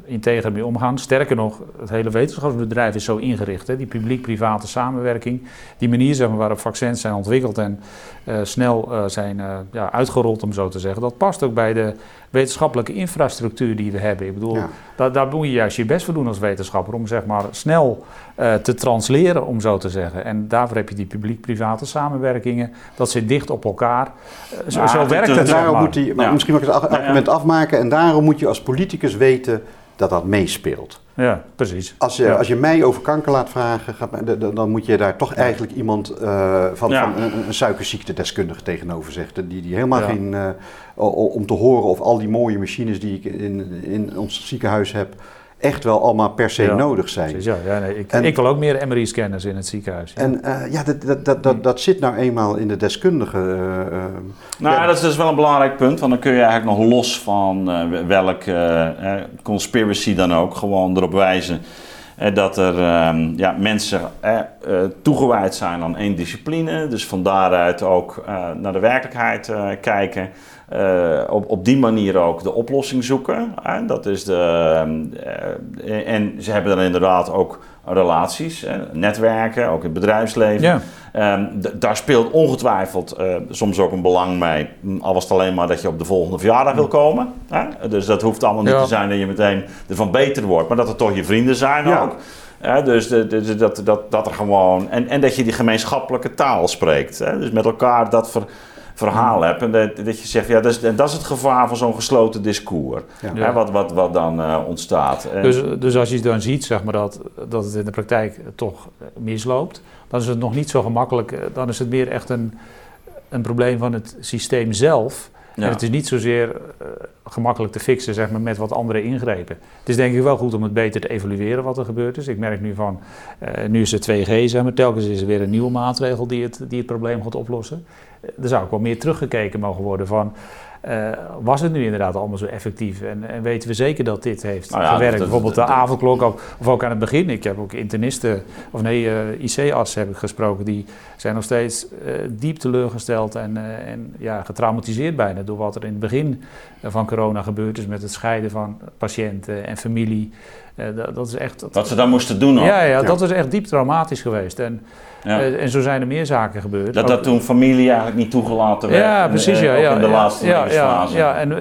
integer mee omgaan. Sterker nog, het hele wetenschapsbedrijf is zo ingericht. Hè, die publiek-private samenwerking. Die manier zeg maar, waarop vaccins zijn ontwikkeld en snel uh, zijn ja, uitgerold, om zo te zeggen. Dat past ook bij de wetenschappelijke infrastructuur die we hebben. Ik bedoel, daar, daar moet je juist je best voor doen als wetenschapper. Om zeg maar snel te transleren, om zo te zeggen. En daarvoor heb je die publiek-private samenwerkingen. Dat zit dicht op elkaar. zo, zo werkt het. Daarom moet die, maar Misschien mag ik het argument afmaken. En daarom moet je als politicus weten dat dat meespeelt. Ja, precies. Als je, als je mij over kanker laat vragen, gaat, dan moet je daar toch eigenlijk iemand uh, van, van een, een suikerziektedeskundige tegenover zetten. Die, die helemaal geen. Uh, om te horen of al die mooie machines die ik in, in ons ziekenhuis heb echt wel allemaal per se nodig zijn. Ja, ja nee, ik, ik, wil ook meer MRI-scanners in het ziekenhuis. Ja. En uh, ja, dat, dat, dat, dat, dat zit nou eenmaal in de deskundige. Uh, nou, ja. dat is dus wel een belangrijk punt, want dan kun je eigenlijk nog los van uh, welke conspiracy dan ook gewoon erop wijzen. Dat er ehm, ja, mensen toegewijd zijn aan één discipline, dus van daaruit ook naar de werkelijkheid kijken. Op, op die manier ook de oplossing zoeken. Dat is de, uh, en ze hebben dan inderdaad ook relaties, hè? netwerken, ook in het bedrijfsleven. Ja. Um, daar speelt ongetwijfeld uh, soms ook een belang mee. Al was het alleen maar dat je op de volgende verjaardag wil komen. Hè? Dus dat hoeft allemaal niet ja. te zijn dat je meteen ervan beter wordt, maar dat er toch je vrienden zijn ja. ook. Dus de, de, dat, dat, dat er gewoon. En, en dat je die gemeenschappelijke taal spreekt. Hè? Dus met elkaar dat ver, verhaal hebt. En dat, dat je zegt, ja, dat is, dat is het gevaar van zo'n gesloten discours. Hè, wat, wat, wat dan uh, ontstaat. Dus, dus als je dan ziet zeg maar, dat, dat het in de praktijk toch misloopt, dan is het nog niet zo gemakkelijk. Eh, dan is het meer echt een, een probleem van het systeem zelf. Ja. En het is niet zozeer uh, gemakkelijk te fixen zeg maar, met wat andere ingrepen. Het is denk ik wel goed om het beter te evalueren wat er gebeurd is. Ik merk nu van, uh, nu is het 2G, zeg maar, telkens is er weer een nieuwe maatregel die het, die het probleem gaat oplossen er zou ook wel meer teruggekeken mogen worden van... Uh, was het nu inderdaad allemaal zo effectief? En, en weten we zeker dat dit heeft nou ja, gewerkt? Dat, Bijvoorbeeld de avondklok, of, of ook aan het begin. Ik heb ook internisten, of nee, uh, IC-artsen heb ik gesproken... die zijn nog steeds uh, diep teleurgesteld en, en ja, getraumatiseerd bijna... door wat er in het begin van corona gebeurd is... met het scheiden van patiënten en familie. Dat, dat, is echt... Dat, wat ze dan moesten doen Ja, ja, ja, dat is echt diep traumatisch geweest. En, ja. Uh, en zo zijn er meer zaken gebeurd. Dat dat toen familie eigenlijk niet toegelaten werd. Ja, precies. Ja, ja, in de laatste ja, ja, ja, en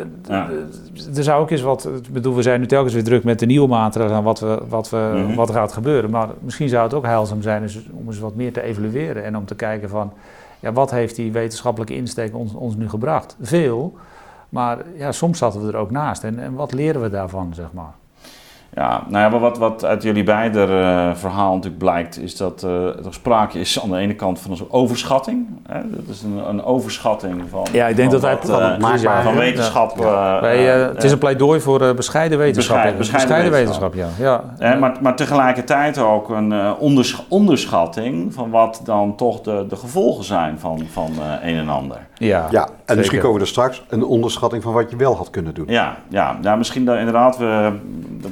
er zou ook eens wat. Ik bedoel, we zijn nu telkens weer druk met de nieuwe maatregelen wat, we, wat, we, mm -hmm. wat er gaat gebeuren. Maar misschien zou het ook heilzaam zijn om eens wat meer te evalueren en om te kijken van. Ja, wat heeft die wetenschappelijke insteek ons, ons nu gebracht? Veel, maar ja, soms zaten we er ook naast. En, en wat leren we daarvan, zeg maar? Ja, nou ja, wat, wat uit jullie beide uh, verhaal natuurlijk blijkt, is dat uh, er sprake is aan de ene kant van een overschatting. Hè? Dat is een, een overschatting van. Ja, ik denk dat wij uh, van wetenschap. Ja. Wij, het is een pleidooi voor bescheiden wetenschap. Bescheid, bescheiden, bescheiden wetenschap, wetenschap, ja. ja. maar, maar tegelijkertijd ook een ondersch onderschatting van wat dan toch de, de gevolgen zijn van, van een en ander. Ja, ja en misschien komen we er straks een onderschatting van wat je wel had kunnen doen. Ja, ja, ja misschien dat, inderdaad, we,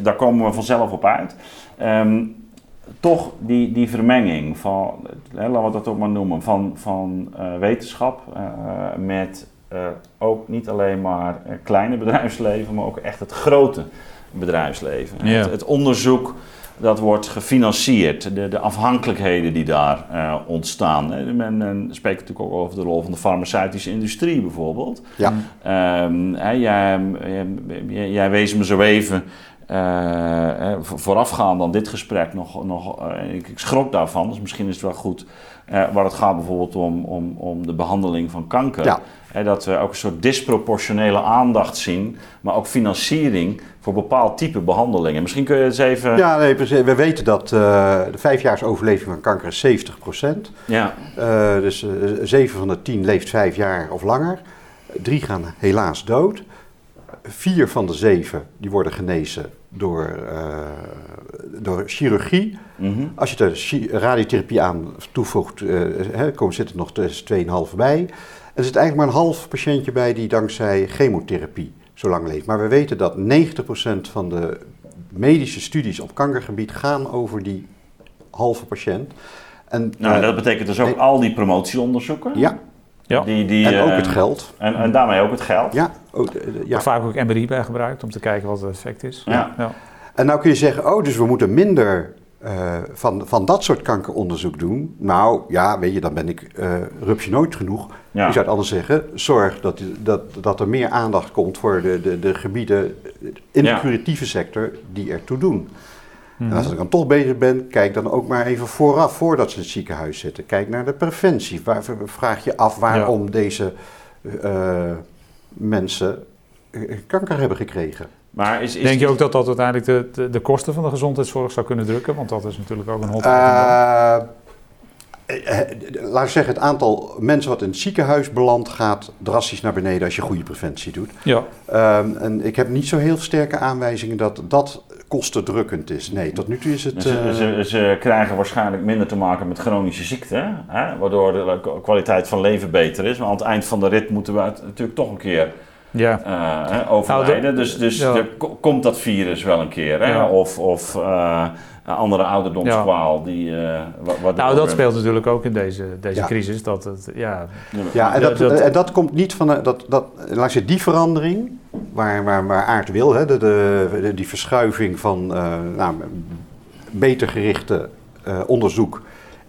daar komen we vanzelf op uit. Um, toch die, die vermenging van, hè, laten we dat ook maar noemen, van, van uh, wetenschap uh, met uh, ook niet alleen maar kleine bedrijfsleven, maar ook echt het grote bedrijfsleven. Ja. Het, het onderzoek dat wordt gefinancierd. De, de afhankelijkheden die daar uh, ontstaan. Men, men, spreekt natuurlijk ook over de rol van de farmaceutische industrie bijvoorbeeld. Ja. Um, jij, jij, jij, wees me zo even uh, voorafgaand aan dit gesprek nog, nog uh, ik, ik, schrok daarvan, dus misschien is het wel goed, uh, waar het gaat bijvoorbeeld om, om, om de behandeling van kanker. Ja. dat we ook een soort disproportionele aandacht zien, maar ook financiering voor bepaald type behandelingen. Misschien kun je eens even... Ja, nee, we weten dat de vijfjaars overleving van kanker is 70% Ja. dus 7 van de 10 leeft vijf jaar of langer. Drie gaan helaas dood. Vier van de zeven die worden genezen door, uh, door chirurgie. Mhm. Als je de radiotherapie aan toevoegt, uh, hè, zit er nog 2,5 bij. Er zit eigenlijk maar een half patiëntje bij die dankzij chemotherapie zo lang leeft. Maar we weten dat 90% van de medische studies op kankergebied gaan over die halve patiënt. En, nou, dat betekent dus ook al die promotieonderzoeken? Ja, ja. Die, die, en ook het geld. En, en, daarmee ook het geld. Ja. Ook, ja. vaak ook MRI bij gebruikt om te kijken wat het effect is. Ja. ja. En nou kun je zeggen, oh, dus we moeten minder uh, van, van dat soort kankeronderzoek doen. Nou ja, weet je, dan ben ik uh, rupsje nooit genoeg. Ja. Je zou het anders zeggen, zorg dat, dat, dat er meer aandacht komt voor de, de, de gebieden in de curatieve sector die ertoe doen. En als ik dan toch bezig ben, kijk dan ook maar even vooraf, voordat ze in het ziekenhuis zitten. Kijk naar de preventie. Waar, vraag je af waarom deze uh, mensen kanker hebben gekregen. Maar is, is Denk je ook dat dat uiteindelijk de, de, de, kosten van de gezondheidszorg zou kunnen drukken? Want dat is natuurlijk ook een hot uh, Laat ik zeggen, het aantal mensen wat in het ziekenhuis belandt gaat drastisch naar beneden als je goede preventie doet. Ja. Um, en ik heb niet zo heel sterke aanwijzingen dat dat kostendrukkend is. Nee, tot nu toe is het... Ze, uh, ze, ze, krijgen waarschijnlijk minder te maken met chronische ziekten, hè? waardoor de kwaliteit van leven beter is. Maar aan het eind van de rit moeten we natuurlijk toch een keer ja. Uh, overlijden. Nou, dus dus ja. er komt dat virus wel een keer. Hè? Ja. Of, of uh, een andere ouderdomskwaal. Die, uh, wat nou, dat speelt natuurlijk ook in deze, deze crisis. Dat het, ja, ja en, dat, dat, en dat komt niet van... Dat, dat, laat je die verandering, waar, waar, waar Aard wil... Hè, de, de, die verschuiving van nou, beter gerichte onderzoek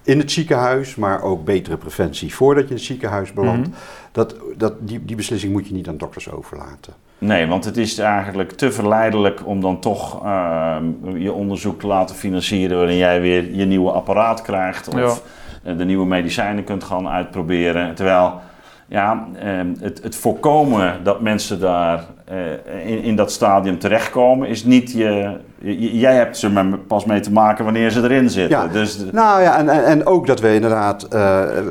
in het ziekenhuis, maar ook betere preventie voordat je in het ziekenhuis belandt. Mm dat, dat, die, die beslissing moet je niet aan dokters overlaten. Nee, want het is eigenlijk te verleidelijk om dan toch uh, je onderzoek te laten financieren waarin jij weer je nieuwe apparaat krijgt of ja. de nieuwe medicijnen kunt gaan uitproberen. Terwijl ja, ehm, het, het voorkomen dat mensen daar uh, in, in dat stadium terechtkomen, is niet je, Jij hebt ze maar pas mee te maken wanneer ze erin zitten. Ja. Dus nou ja, en, en, ook dat we inderdaad. Uh,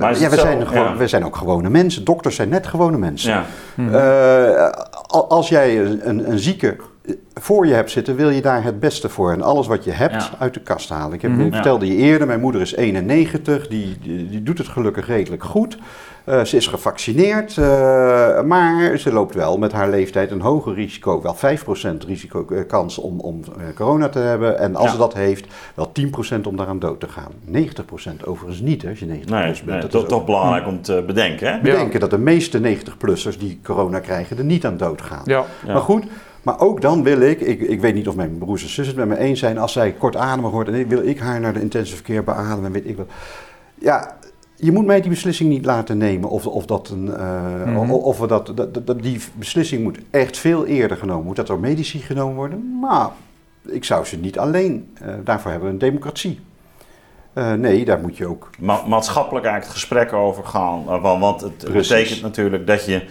ja, we, zijn gewoon, ja. we zijn ook gewone mensen. Dokters zijn net gewone mensen. Ja. Uh, als jij een, een zieke voor je hebt zitten, wil je daar het beste voor. En alles wat je hebt ja. uit de kast halen. Ik, heb, mm-hmm. vertelde je eerder, mijn moeder is 91, die, die, die doet het gelukkig redelijk goed. Uh, ze is gevaccineerd, uh, maar ze loopt wel met haar leeftijd een hoger risico, wel 5% risico, uh, kans om, om corona te hebben. En als ja. ze dat heeft, wel 10% om daaraan dood te gaan. 90% overigens niet, hè, als je 90 nee, plus bent. Nee, dat is toch belangrijk om te bedenken. Hè? Bedenken dat de meeste 90-plussers die corona krijgen er niet aan dood gaan. Ja. Maar goed, maar ook dan wil ik, ik, ik weet niet of mijn broers en zussen het met me eens zijn, als zij kortademig wordt, en wil ik haar naar de intensive care beademen, weet ik wat. Ja, je moet mij die beslissing niet laten nemen of, of, dat een, uh, mm-hmm. of we dat, dat, dat, die beslissing moet echt veel eerder genomen. Moet dat door medici genomen worden? Maar ik zou ze niet alleen. Uh, daarvoor hebben we een democratie. Uh, nee, daar moet je ook. Ma maatschappelijk eigenlijk het gesprek over gaan. want het Precies. betekent natuurlijk dat je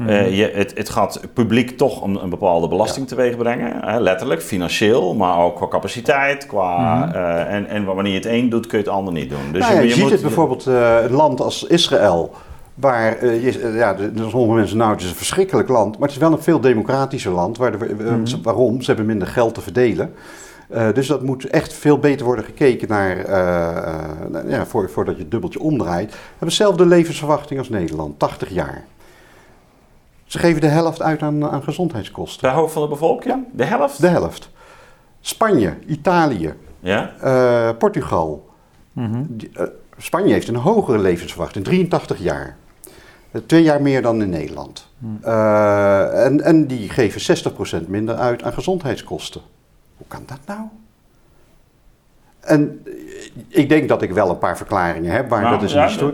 uh, je, het, het gaat publiek toch een, een bepaalde belasting teweeg brengen. Hè, letterlijk, financieel, maar ook qua capaciteit. Qua, mm -hmm. uh, en, en wanneer je het een doet, kun je het ander niet doen. Dus nou je, je, je, ziet moet, het bijvoorbeeld een land als Israël. Waar, je, ja, sommige mensen, nou het is een verschrikkelijk land, maar het is wel een veel democratischer land. Waar de, mm -hmm. Waarom? Ze hebben minder geld te verdelen. Uh, dus dat moet echt veel beter worden gekeken naar, ja, voor, voordat je het dubbeltje omdraait. We hebben dezelfde levensverwachting als Nederland, 80 jaar. Ze geven de helft uit aan, aan gezondheidskosten. Per hoofd van de bevolking? De helft? De helft. Spanje, Italië, ja? uh, Portugal. Mm -hmm. Die, uh, Spanje heeft een hogere levensverwachting, 83 jaar. Uh, twee jaar meer dan in Nederland. Mm. en, en die geven 60% minder uit aan gezondheidskosten. Hoe kan dat nou? En ik denk dat ik wel een paar verklaringen heb, maar nou, dat is ja, niet zo.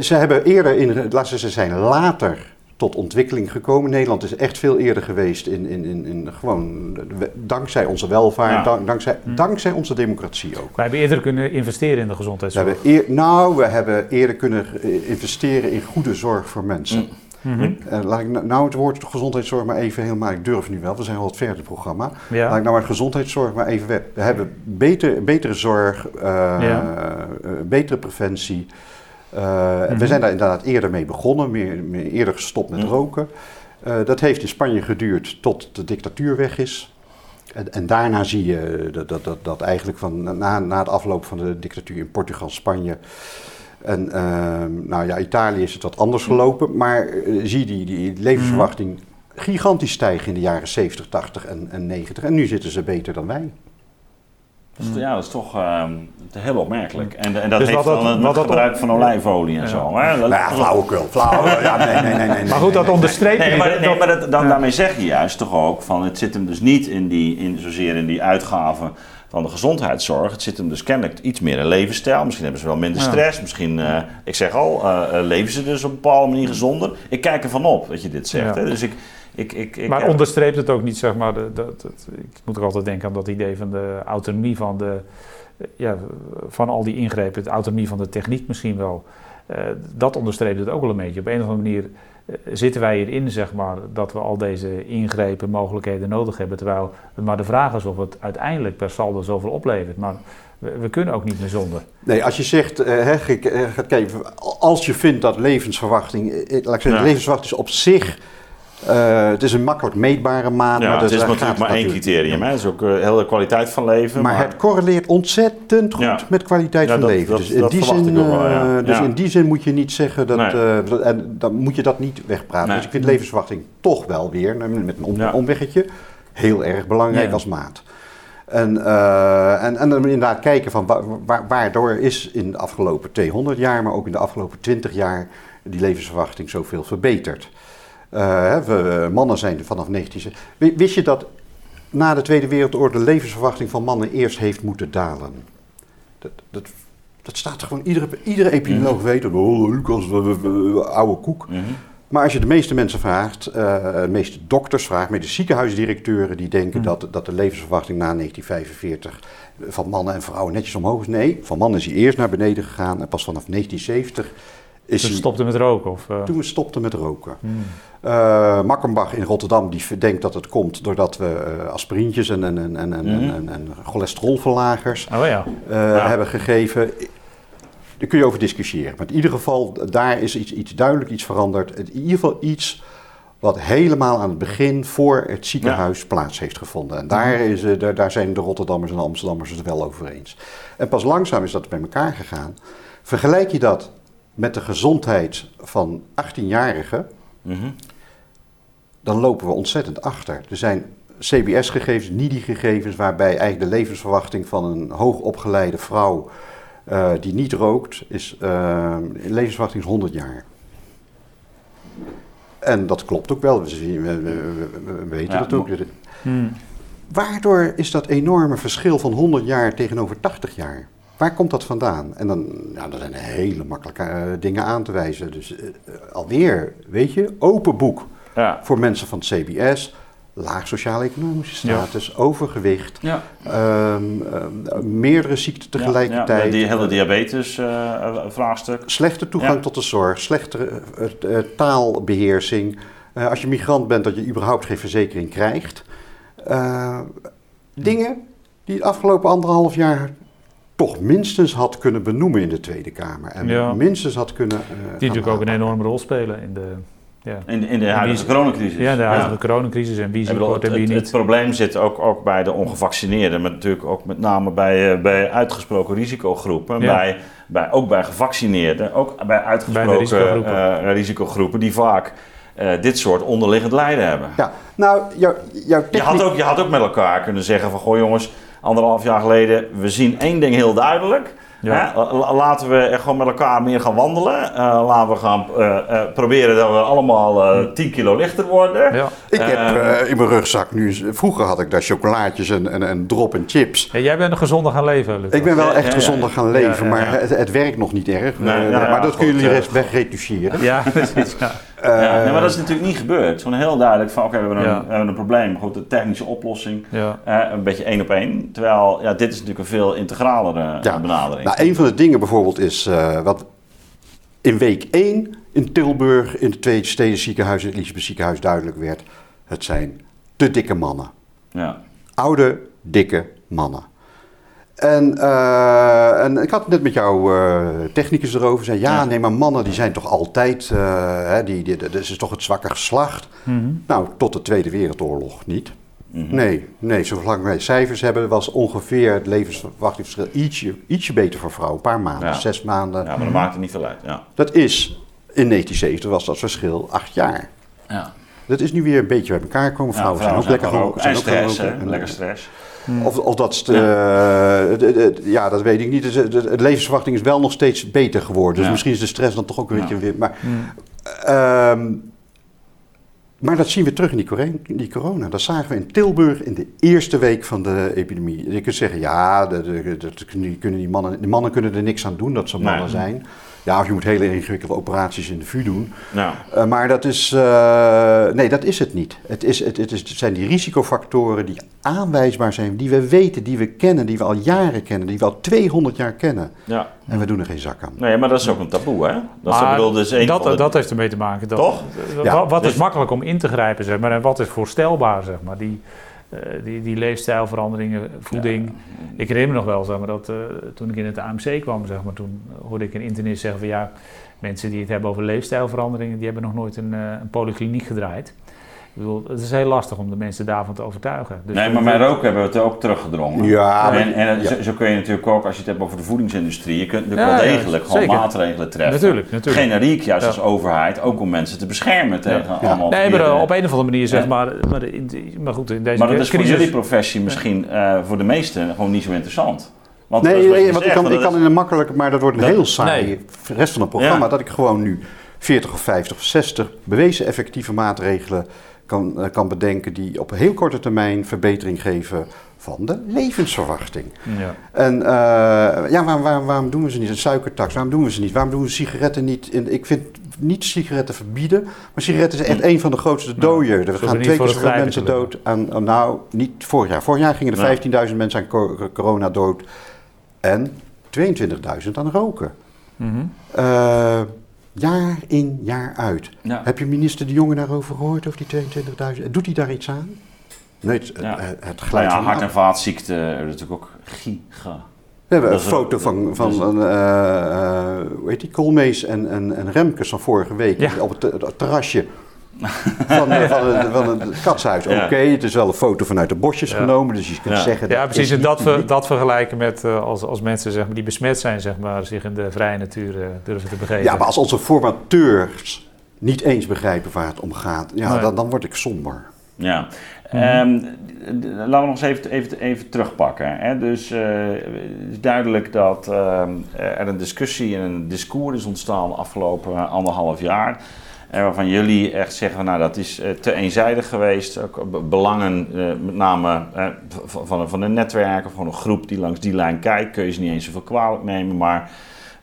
Ze hebben eerder in, laten ze zijn, later tot ontwikkeling gekomen. Nederland is echt veel eerder geweest in, in, in, in gewoon dankzij onze welvaart, ja. dank, dankzij, hm. dankzij onze democratie ook. Wij hebben eerder kunnen investeren in de gezondheidszorg. We hebben eer, nou, we hebben eerder kunnen investeren in goede zorg voor mensen. Hm. Mm -hmm. uh, laat ik nou het woord gezondheidszorg maar even helemaal, ik durf nu wel, we zijn al het verder programma. Ja. Laat ik nou maar gezondheidszorg maar even weg. We hebben beter, betere zorg, uh, ja. uh, betere preventie. Uh, mm -hmm. We zijn daar inderdaad eerder mee begonnen, meer, meer eerder gestopt met mm. roken. dat heeft in Spanje geduurd tot de dictatuur weg is. En, en daarna zie je dat, dat, dat, dat eigenlijk van, na, na het afloop van de dictatuur in Portugal, Spanje en ehm, nou ja, Italië is het wat anders gelopen. Maar zie je die, die levensverwachting gigantisch stijgen in de jaren 70, 80 en, en 90. En nu zitten ze beter dan wij. Ja, dat is toch uh, heel opmerkelijk. En, en dat dus heeft dan het, het gebruik van olijfolie en ja. zo. Hè? Dat, ja, flauwekul. Flauw, ja, nee, nee, nee, nee, Maar goed, dat onderstreept nee, maar, nee, maar dat, dan, daarmee zeg je juist toch ook van het zit hem dus niet in die, in, zozeer in die uitgaven van de gezondheidszorg. Het zit hem dus kennelijk iets meer in levensstijl. Misschien hebben ze wel minder stress. Misschien, uh, ik zeg al, uh, leven ze dus op een bepaalde manier gezonder. Ik kijk ervan op dat je dit zegt. Hè? Dus ik, ik, ik, ik, maar onderstreept het ook niet, zeg maar, de, de, ik moet er altijd denken aan dat idee van de autonomie van, de, ja, van al die ingrepen, de autonomie van de techniek misschien wel. Uh, dat onderstreept het ook wel een beetje. Op een of andere manier uh, zitten wij hierin, zeg maar, dat we al deze ingrepen, mogelijkheden nodig hebben. Terwijl het maar de vraag is of het uiteindelijk per saldo zoveel oplevert. Maar we, we kunnen ook niet meer zonder. Nee, als je zegt, uh, he, gaat kijken, als je vindt dat levensverwachting, laat ik zeggen, ja. levensverwachting is op zich uh, het is een makkelijk meetbare maat. Ja, maar het is natuurlijk maar één criterium. Hè? Het is ook uh, heel de kwaliteit van leven. Maar, maar, het correleert ontzettend goed ja. met kwaliteit ja, van dat, leven. Dat, dus in, die zin, uh, dus in die zin moet je niet zeggen dat. Nee. en dan moet je dat niet wegpraten. Nee. Dus ik vind levensverwachting toch wel weer, met een om, omweggetje, heel erg belangrijk als maat. En, uh, en, en dan inderdaad kijken van wa waardoor is in de afgelopen 200 jaar, maar ook in de afgelopen 20 jaar, die levensverwachting zoveel verbeterd. Uh, we, mannen zijn vanaf 19... Wist je dat na de Tweede Wereldoorlog de levensverwachting van mannen eerst heeft moeten dalen? Dat, dat, dat staat gewoon... Iedere, iedere epidemioloog mm weet dat. Oh, Lucas, oude koek. Mm -hmm. Maar als je de meeste mensen vraagt, uh, de meeste dokters vraagt, met de ziekenhuisdirecteuren die denken mm. dat, dat de levensverwachting na 1945 van mannen en vrouwen netjes omhoog is. Nee, van mannen is hij eerst naar beneden gegaan en pas vanaf 1970 is toen stopte met roken? Of, uh... Toen we stopten met roken. Hmm. Uh, Makkenbach in Rotterdam die denkt dat het komt doordat we uh, aspirintjes en, en, en, en, en, Hmm. en, en cholesterolverlagers oh, ja. ja. hebben gegeven. Daar kun je over discussiëren. Maar in ieder geval, daar is iets, iets duidelijk iets veranderd. In ieder geval iets wat helemaal aan het begin voor het ziekenhuis ja. plaats heeft gevonden. En daar, is, daar, daar zijn de Rotterdammers en de Amsterdammers het wel over eens. En pas langzaam is dat bij elkaar gegaan. Vergelijk je dat met de gezondheid van 18-jarigen, mm -hmm. dan lopen we ontzettend achter. Er zijn CBS-gegevens, NIDI-gegevens, waarbij eigenlijk de levensverwachting van een hoogopgeleide vrouw uh, die niet rookt, is uh, levensverwachting is 100 jaar. En dat klopt ook wel, we, zien, we, we, we weten ja, dat ook. Hmm. Waardoor is dat enorme verschil van 100 jaar tegenover 80 jaar? Waar komt dat vandaan? En dan, nou, dat zijn hele makkelijke uh, dingen aan te wijzen. Dus uh, alweer, weet je, open boek ja. voor mensen van het CBS. Laag sociaal-economische status, ja. overgewicht, ja. Um, uh, meerdere ziekten tegelijkertijd. Ja, die hele diabetes-vraagstuk. slechte toegang tot de zorg, slechte taalbeheersing. als je migrant bent, dat je überhaupt geen verzekering krijgt. dingen die het afgelopen anderhalf jaar toch minstens had kunnen benoemen in de Tweede Kamer. En ja. minstens had kunnen. Uh, die natuurlijk ook een enorme rol spelen in de. Ja. In, in de huidige coronacrisis. Ja, de huidige ja. coronacrisis en wie ziet wordt en wie het, niet. Het probleem zit ook, ook bij de ongevaccineerden, maar natuurlijk ook met name bij, uh, bij uitgesproken risicogroepen. Ja. Bij, bij, ook bij gevaccineerden, ook bij uitgesproken bij risicogroepen. Uh, risicogroepen die vaak uh, dit soort onderliggend lijden hebben. Ja, nou, jou, jouw je, had ook, je had ook met elkaar kunnen zeggen van, goh jongens, anderhalf jaar geleden, we zien één ding heel duidelijk. Ja. Hè? Laten we gewoon met elkaar meer gaan wandelen. Uh, laten we gaan uh, uh, proberen dat we allemaal 10 kilo lichter worden. Ja. Ik heb in mijn rugzak nu... Vroeger had ik daar chocolaatjes en, en, en drop en chips. Ja, jij bent een gezonder gaan leven. Ik ben wel echt gezonder gaan leven, maar het, het, werkt nog niet erg. Nee, maar dat kunnen jullie rest wegretucheren. Ja, precies. Ja, nee, maar dat is natuurlijk niet gebeurd. Het is gewoon heel duidelijk van, oké, okay, we, hebben een, we hebben een probleem. Goed, de technische oplossing, een beetje één op één. Terwijl, ja, dit is natuurlijk een veel integralere benadering. Nou, een van de dingen bijvoorbeeld is uh, wat in week 1 in Tilburg in het tweede steden ziekenhuis, het Elisabeth ziekenhuis, duidelijk werd. Het zijn te dikke mannen. Ja. Oude, dikke mannen. En, uh, en ik had het net met jouw uh, technicus erover. Zei, ja, nee, maar mannen die zijn toch altijd... Uh, hè, die, die, dat is toch het zwakke geslacht? Mm -hmm. Nou, tot de Tweede Wereldoorlog niet. Mm -hmm. Nee, nee, zolang wij cijfers hebben... was ongeveer het levensverwachtingsverschil ietsje, ietsje beter voor vrouwen. Een paar maanden, ja. zes maanden. Ja, maar dat maakt er niet veel uit. Ja. Dat is... In 1970 was dat verschil acht jaar. Ja. Dat is nu weer een beetje bij elkaar gekomen. Vrouwen, zijn, ook lekker ook, zijn en stress, ook, lekker stress. Of, of dat, ja. Uh, ja, dat weet ik niet. De, de, de, levensverwachting is wel nog steeds beter geworden. Dus misschien is de stress dan toch ook een beetje weer. Maar, uh, maar dat zien we terug in die, corona. Dat zagen we in Tilburg in de eerste week van de epidemie. Je kunt zeggen, ja, de, kunnen die, mannen, de mannen kunnen er niks aan doen dat ze mannen nee. zijn. Ja, of je moet hele ingewikkelde operaties in de VU doen. Nou. Uh, maar dat is, uh, nee, dat is het niet. Het, is, het, het, is, het zijn die risicofactoren die aanwijsbaar zijn, die we weten, die we kennen, die we al jaren kennen, die we al 200 jaar kennen. Ja. En we doen er geen zak aan. Nee, maar dat is ook een taboe, hè? Dat, is, bedoel, dus een dat, de... dat heeft ermee te maken. Dat, Toch? Ja. Wat is dus- makkelijk om in te grijpen, zeg maar, en wat is voorstelbaar, zeg maar. Die, uh, die, die leefstijlveranderingen, voeding. Ja. Ik herinner me nog wel, zeg maar, dat uh, toen ik in het AMC kwam, zeg maar, toen hoorde ik een internist zeggen van ja, mensen die het hebben over leefstijlveranderingen, die hebben nog nooit een, uh, een polykliniek gedraaid. Ik bedoel, het is heel lastig om de mensen daarvan te overtuigen. Dus nee, maar met roken hebben we het ook teruggedrongen. Ja. En, en ja. Zo, zo, kun je natuurlijk ook, als je het hebt over de voedingsindustrie, je kunt ja, wel degelijk ja, gewoon maatregelen treffen. Natuurlijk, natuurlijk. Generiek, juist als overheid, ook om mensen te beschermen tegen allemaal... Nee, maar op een of andere manier zeg maar, maar, in, maar goed, in deze Maar dat is voor jullie professie misschien uh, voor de meesten gewoon niet zo interessant. Want nee, nee want ik kan, ik kan in een makkelijk, maar dat wordt een dat, heel saai nee. rest van het programma, dat ik gewoon nu 40 of 50 of 60 bewezen effectieve maatregelen kan, uh, kan bedenken die op heel korte termijn verbetering geven van de levensverwachting. Ja. En uh, ja, waar, waar, waarom doen we ze niet? Een suikertax, waarom doen we ze niet? Waarom doen we sigaretten niet? In, ik vind niet sigaretten verbieden, maar sigaretten is echt een van de grootste dooien. Er gaan twee keer zoveel mensen dood aan, nou, niet vorig jaar. Vorig jaar gingen er 15.000 mensen aan corona dood en 22.000 aan roken. Mm -hmm. uh, Jaar in, jaar uit. Ja. Heb je minister De Jonge daarover gehoord, over die 22.000? Doet hij daar iets aan? Nee, het, ja. het, het glijdt nou ja, hart- en vaatziekten hebben natuurlijk ook giga. We hebben een foto een, van, van dus, uh, uh, hoe heet die, Koolmees en, en, en Remkes van vorige week ja. op het terrasje van, ja. van, het, van, het katshuis. Oké, okay, het is wel een foto vanuit de bosjes ja. genomen, dus je kunt ja. zeggen... Ja, precies. En dat, ver, dat vergelijken met uh, als, als mensen zeg maar, die besmet zijn, zeg maar, zich in de vrije natuur uh, durven te begeven. Ja, maar als onze formateurs niet eens begrijpen waar het om gaat, ja, nee. dan, dan word ik somber. Ja. Mm -hmm. um, laten we nog eens even, even, even terugpakken. Hè. Dus uh, het is duidelijk dat uh, er een discussie en een discours is ontstaan de afgelopen anderhalf jaar... Waarvan jullie echt zeggen, nou dat is te eenzijdig geweest. Ook belangen, met name van, van een netwerk of van een groep die langs die lijn kijkt, kun je ze niet eens zoveel kwalijk nemen. Maar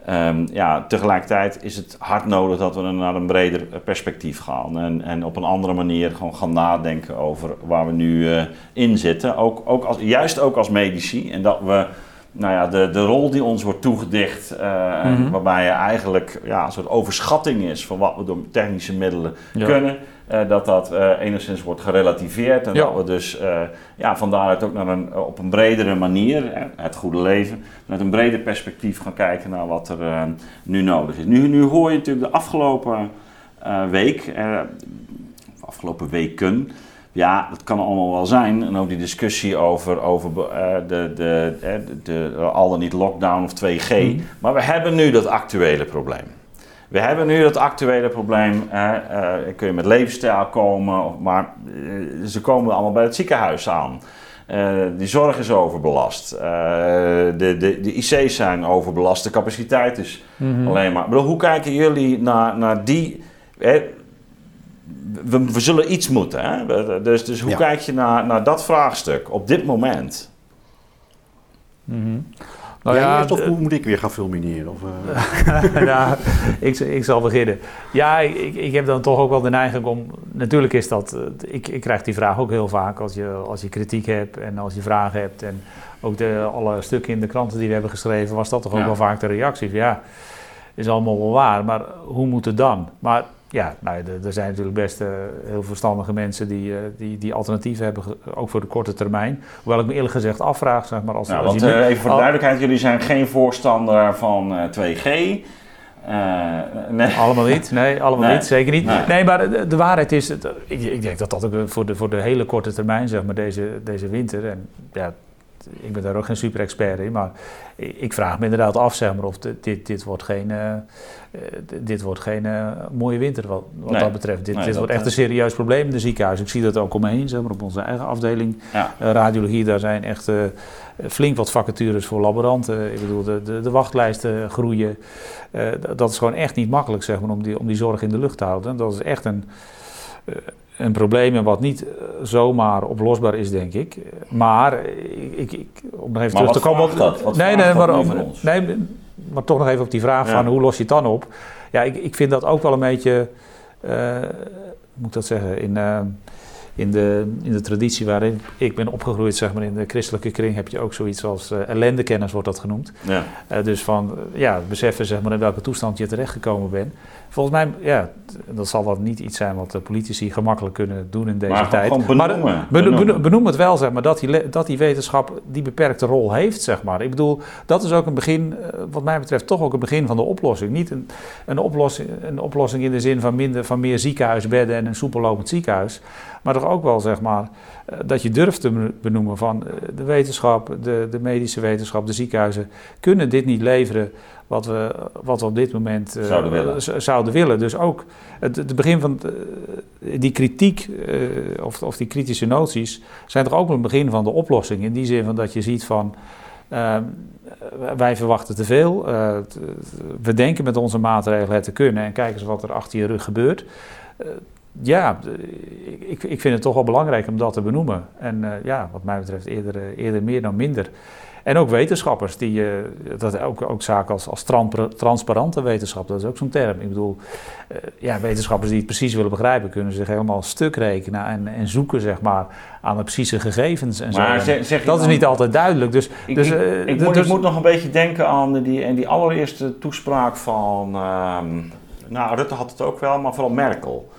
um, ja, tegelijkertijd is het hard nodig dat we naar een breder perspectief gaan. En, en op een andere manier gewoon gaan nadenken over waar we nu in zitten. Ook, ook als, juist ook als medici. En dat we nou ja, de, de rol die ons wordt toegedicht, uh, mm-hmm. waarbij je eigenlijk ja, een soort overschatting is van wat we door technische middelen ja. kunnen, uh, dat dat uh, enigszins wordt gerelativeerd en ja. dat we dus ja, van daaruit ook naar een, op een bredere manier, het goede leven, met een breder perspectief gaan kijken naar wat er nu nodig is. Nu, nu hoor je natuurlijk de afgelopen week, afgelopen weken, ja, dat kan allemaal wel zijn. En ook die discussie over, over uh, de, de, de, de, al dan niet lockdown of 2G. Mm. Maar we hebben nu dat actuele probleem. We hebben nu dat actuele probleem. Uh, uh, kun je met levensstijl komen, maar ze komen allemaal bij het ziekenhuis aan. die zorg is overbelast. de, de, de IC's zijn overbelast. De capaciteit is mm-hmm. alleen maar. Bedoel, hoe kijken jullie naar, naar die we, we, zullen iets moeten. Hè? Dus, dus hoe ja. kijk je naar, naar dat vraagstuk op dit moment? Mm-hmm. Nou ja, ja, toch, hoe moet ik weer gaan fulmineren? Of, uh... ja, ik, ik zal beginnen. Ja, ik, ik heb dan toch ook wel de neiging om... Natuurlijk is dat... Ik, ik krijg die vraag ook heel vaak als je, als je kritiek hebt en als je vragen hebt. En ook de, alle stukken in de kranten die we hebben geschreven... was dat toch ook ja. wel vaak de reactie. Ja, is allemaal wel waar, maar hoe moet het dan? Maar ja, nou, er zijn natuurlijk best uh, heel verstandige mensen die, uh, die, die alternatieven hebben, ook voor de korte termijn. Hoewel ik me eerlijk gezegd afvraag, zeg maar, als, nou, als want, uh, even voor de duidelijkheid, jullie zijn geen voorstander van 2G. nee. Allemaal niet, nee, allemaal nee. niet, zeker niet. Nee, nee maar de, de, waarheid is, ik, ik, denk dat dat ook voor de, voor de hele korte termijn, zeg maar, deze, deze winter, en ja, ik ben daar ook geen super expert in, maar ik vraag me inderdaad af zeg maar, of dit, dit wordt geen, uh, dit wordt geen uh, mooie winter wat, wat nee, dat betreft. Dit, nee, dit dat wordt echt een serieus probleem in de ziekenhuis. Ik zie dat ook omheen, zeg maar, op onze eigen afdeling. Ja. radiologie, daar zijn echt flink wat vacatures voor laboranten. Ik bedoel, de, de, de wachtlijsten groeien. dat is gewoon echt niet makkelijk zeg maar, om, die, om die zorg in de lucht te houden. Dat is echt een een probleem en wat niet eh, zomaar oplosbaar is, denk ik. Maar ik, ik, om nog even maar terug te komen op dat? Wat nee, nee, maar, ons? nee, maar toch nog even op die vraag van hoe los je het dan op? Ja, ik, ik vind dat ook wel een beetje, uh, moet ik dat zeggen, in, uh, in, de, in de traditie waarin ik ben opgegroeid, zeg maar in de christelijke kring, heb je ook zoiets als uh, ellendekennis, wordt dat genoemd. Ja. dus van ja, beseffen zeg maar in welke toestand je terechtgekomen bent. Volgens mij, ja, dat zal wel niet iets zijn wat de politici gemakkelijk kunnen doen in deze maar tijd. Benoemen, maar benoemen. benoem het wel, zeg maar, dat die, dat die wetenschap die beperkte rol heeft, zeg maar. Ik bedoel, dat is ook een begin, eh, wat mij betreft, toch ook een begin van de oplossing. Niet een, een, oplossing, een oplossing in de zin van, minder, van meer ziekenhuisbedden en een soepellopend ziekenhuis. Maar toch ook wel, zeg maar, eh, dat je durft te benoemen van eh, de wetenschap, de, de medische wetenschap, de ziekenhuizen kunnen dit niet leveren wat we, wat we op dit moment uh, zouden, willen. zouden willen. Dus ook het, het begin van die kritiek uh, of, of die kritische noties zijn toch ook een begin van de oplossing. In die zin van dat je ziet van uh, wij verwachten te veel. we denken met onze maatregelen het te kunnen en kijken eens wat er achter je rug gebeurt. Ja, ik, ik vind het toch wel belangrijk om dat te benoemen. En ja, wat mij betreft eerder, eerder meer dan minder. En ook wetenschappers, die, uh, dat ook, ook zaken als, als transparante wetenschap, dat is ook zo'n term. Ik bedoel, uh, ja, wetenschappers die het precies willen begrijpen, kunnen zich helemaal stuk rekenen en, en zoeken zeg maar, aan de precieze gegevens en maar zo. Zeg, zeg dat is niet altijd duidelijk. Dus, ik, dus, uh, ik, moet, dus, ik, moet, nog een beetje denken aan die, die allereerste toespraak van, ehm, nou Rutte had het ook wel, maar vooral Merkel.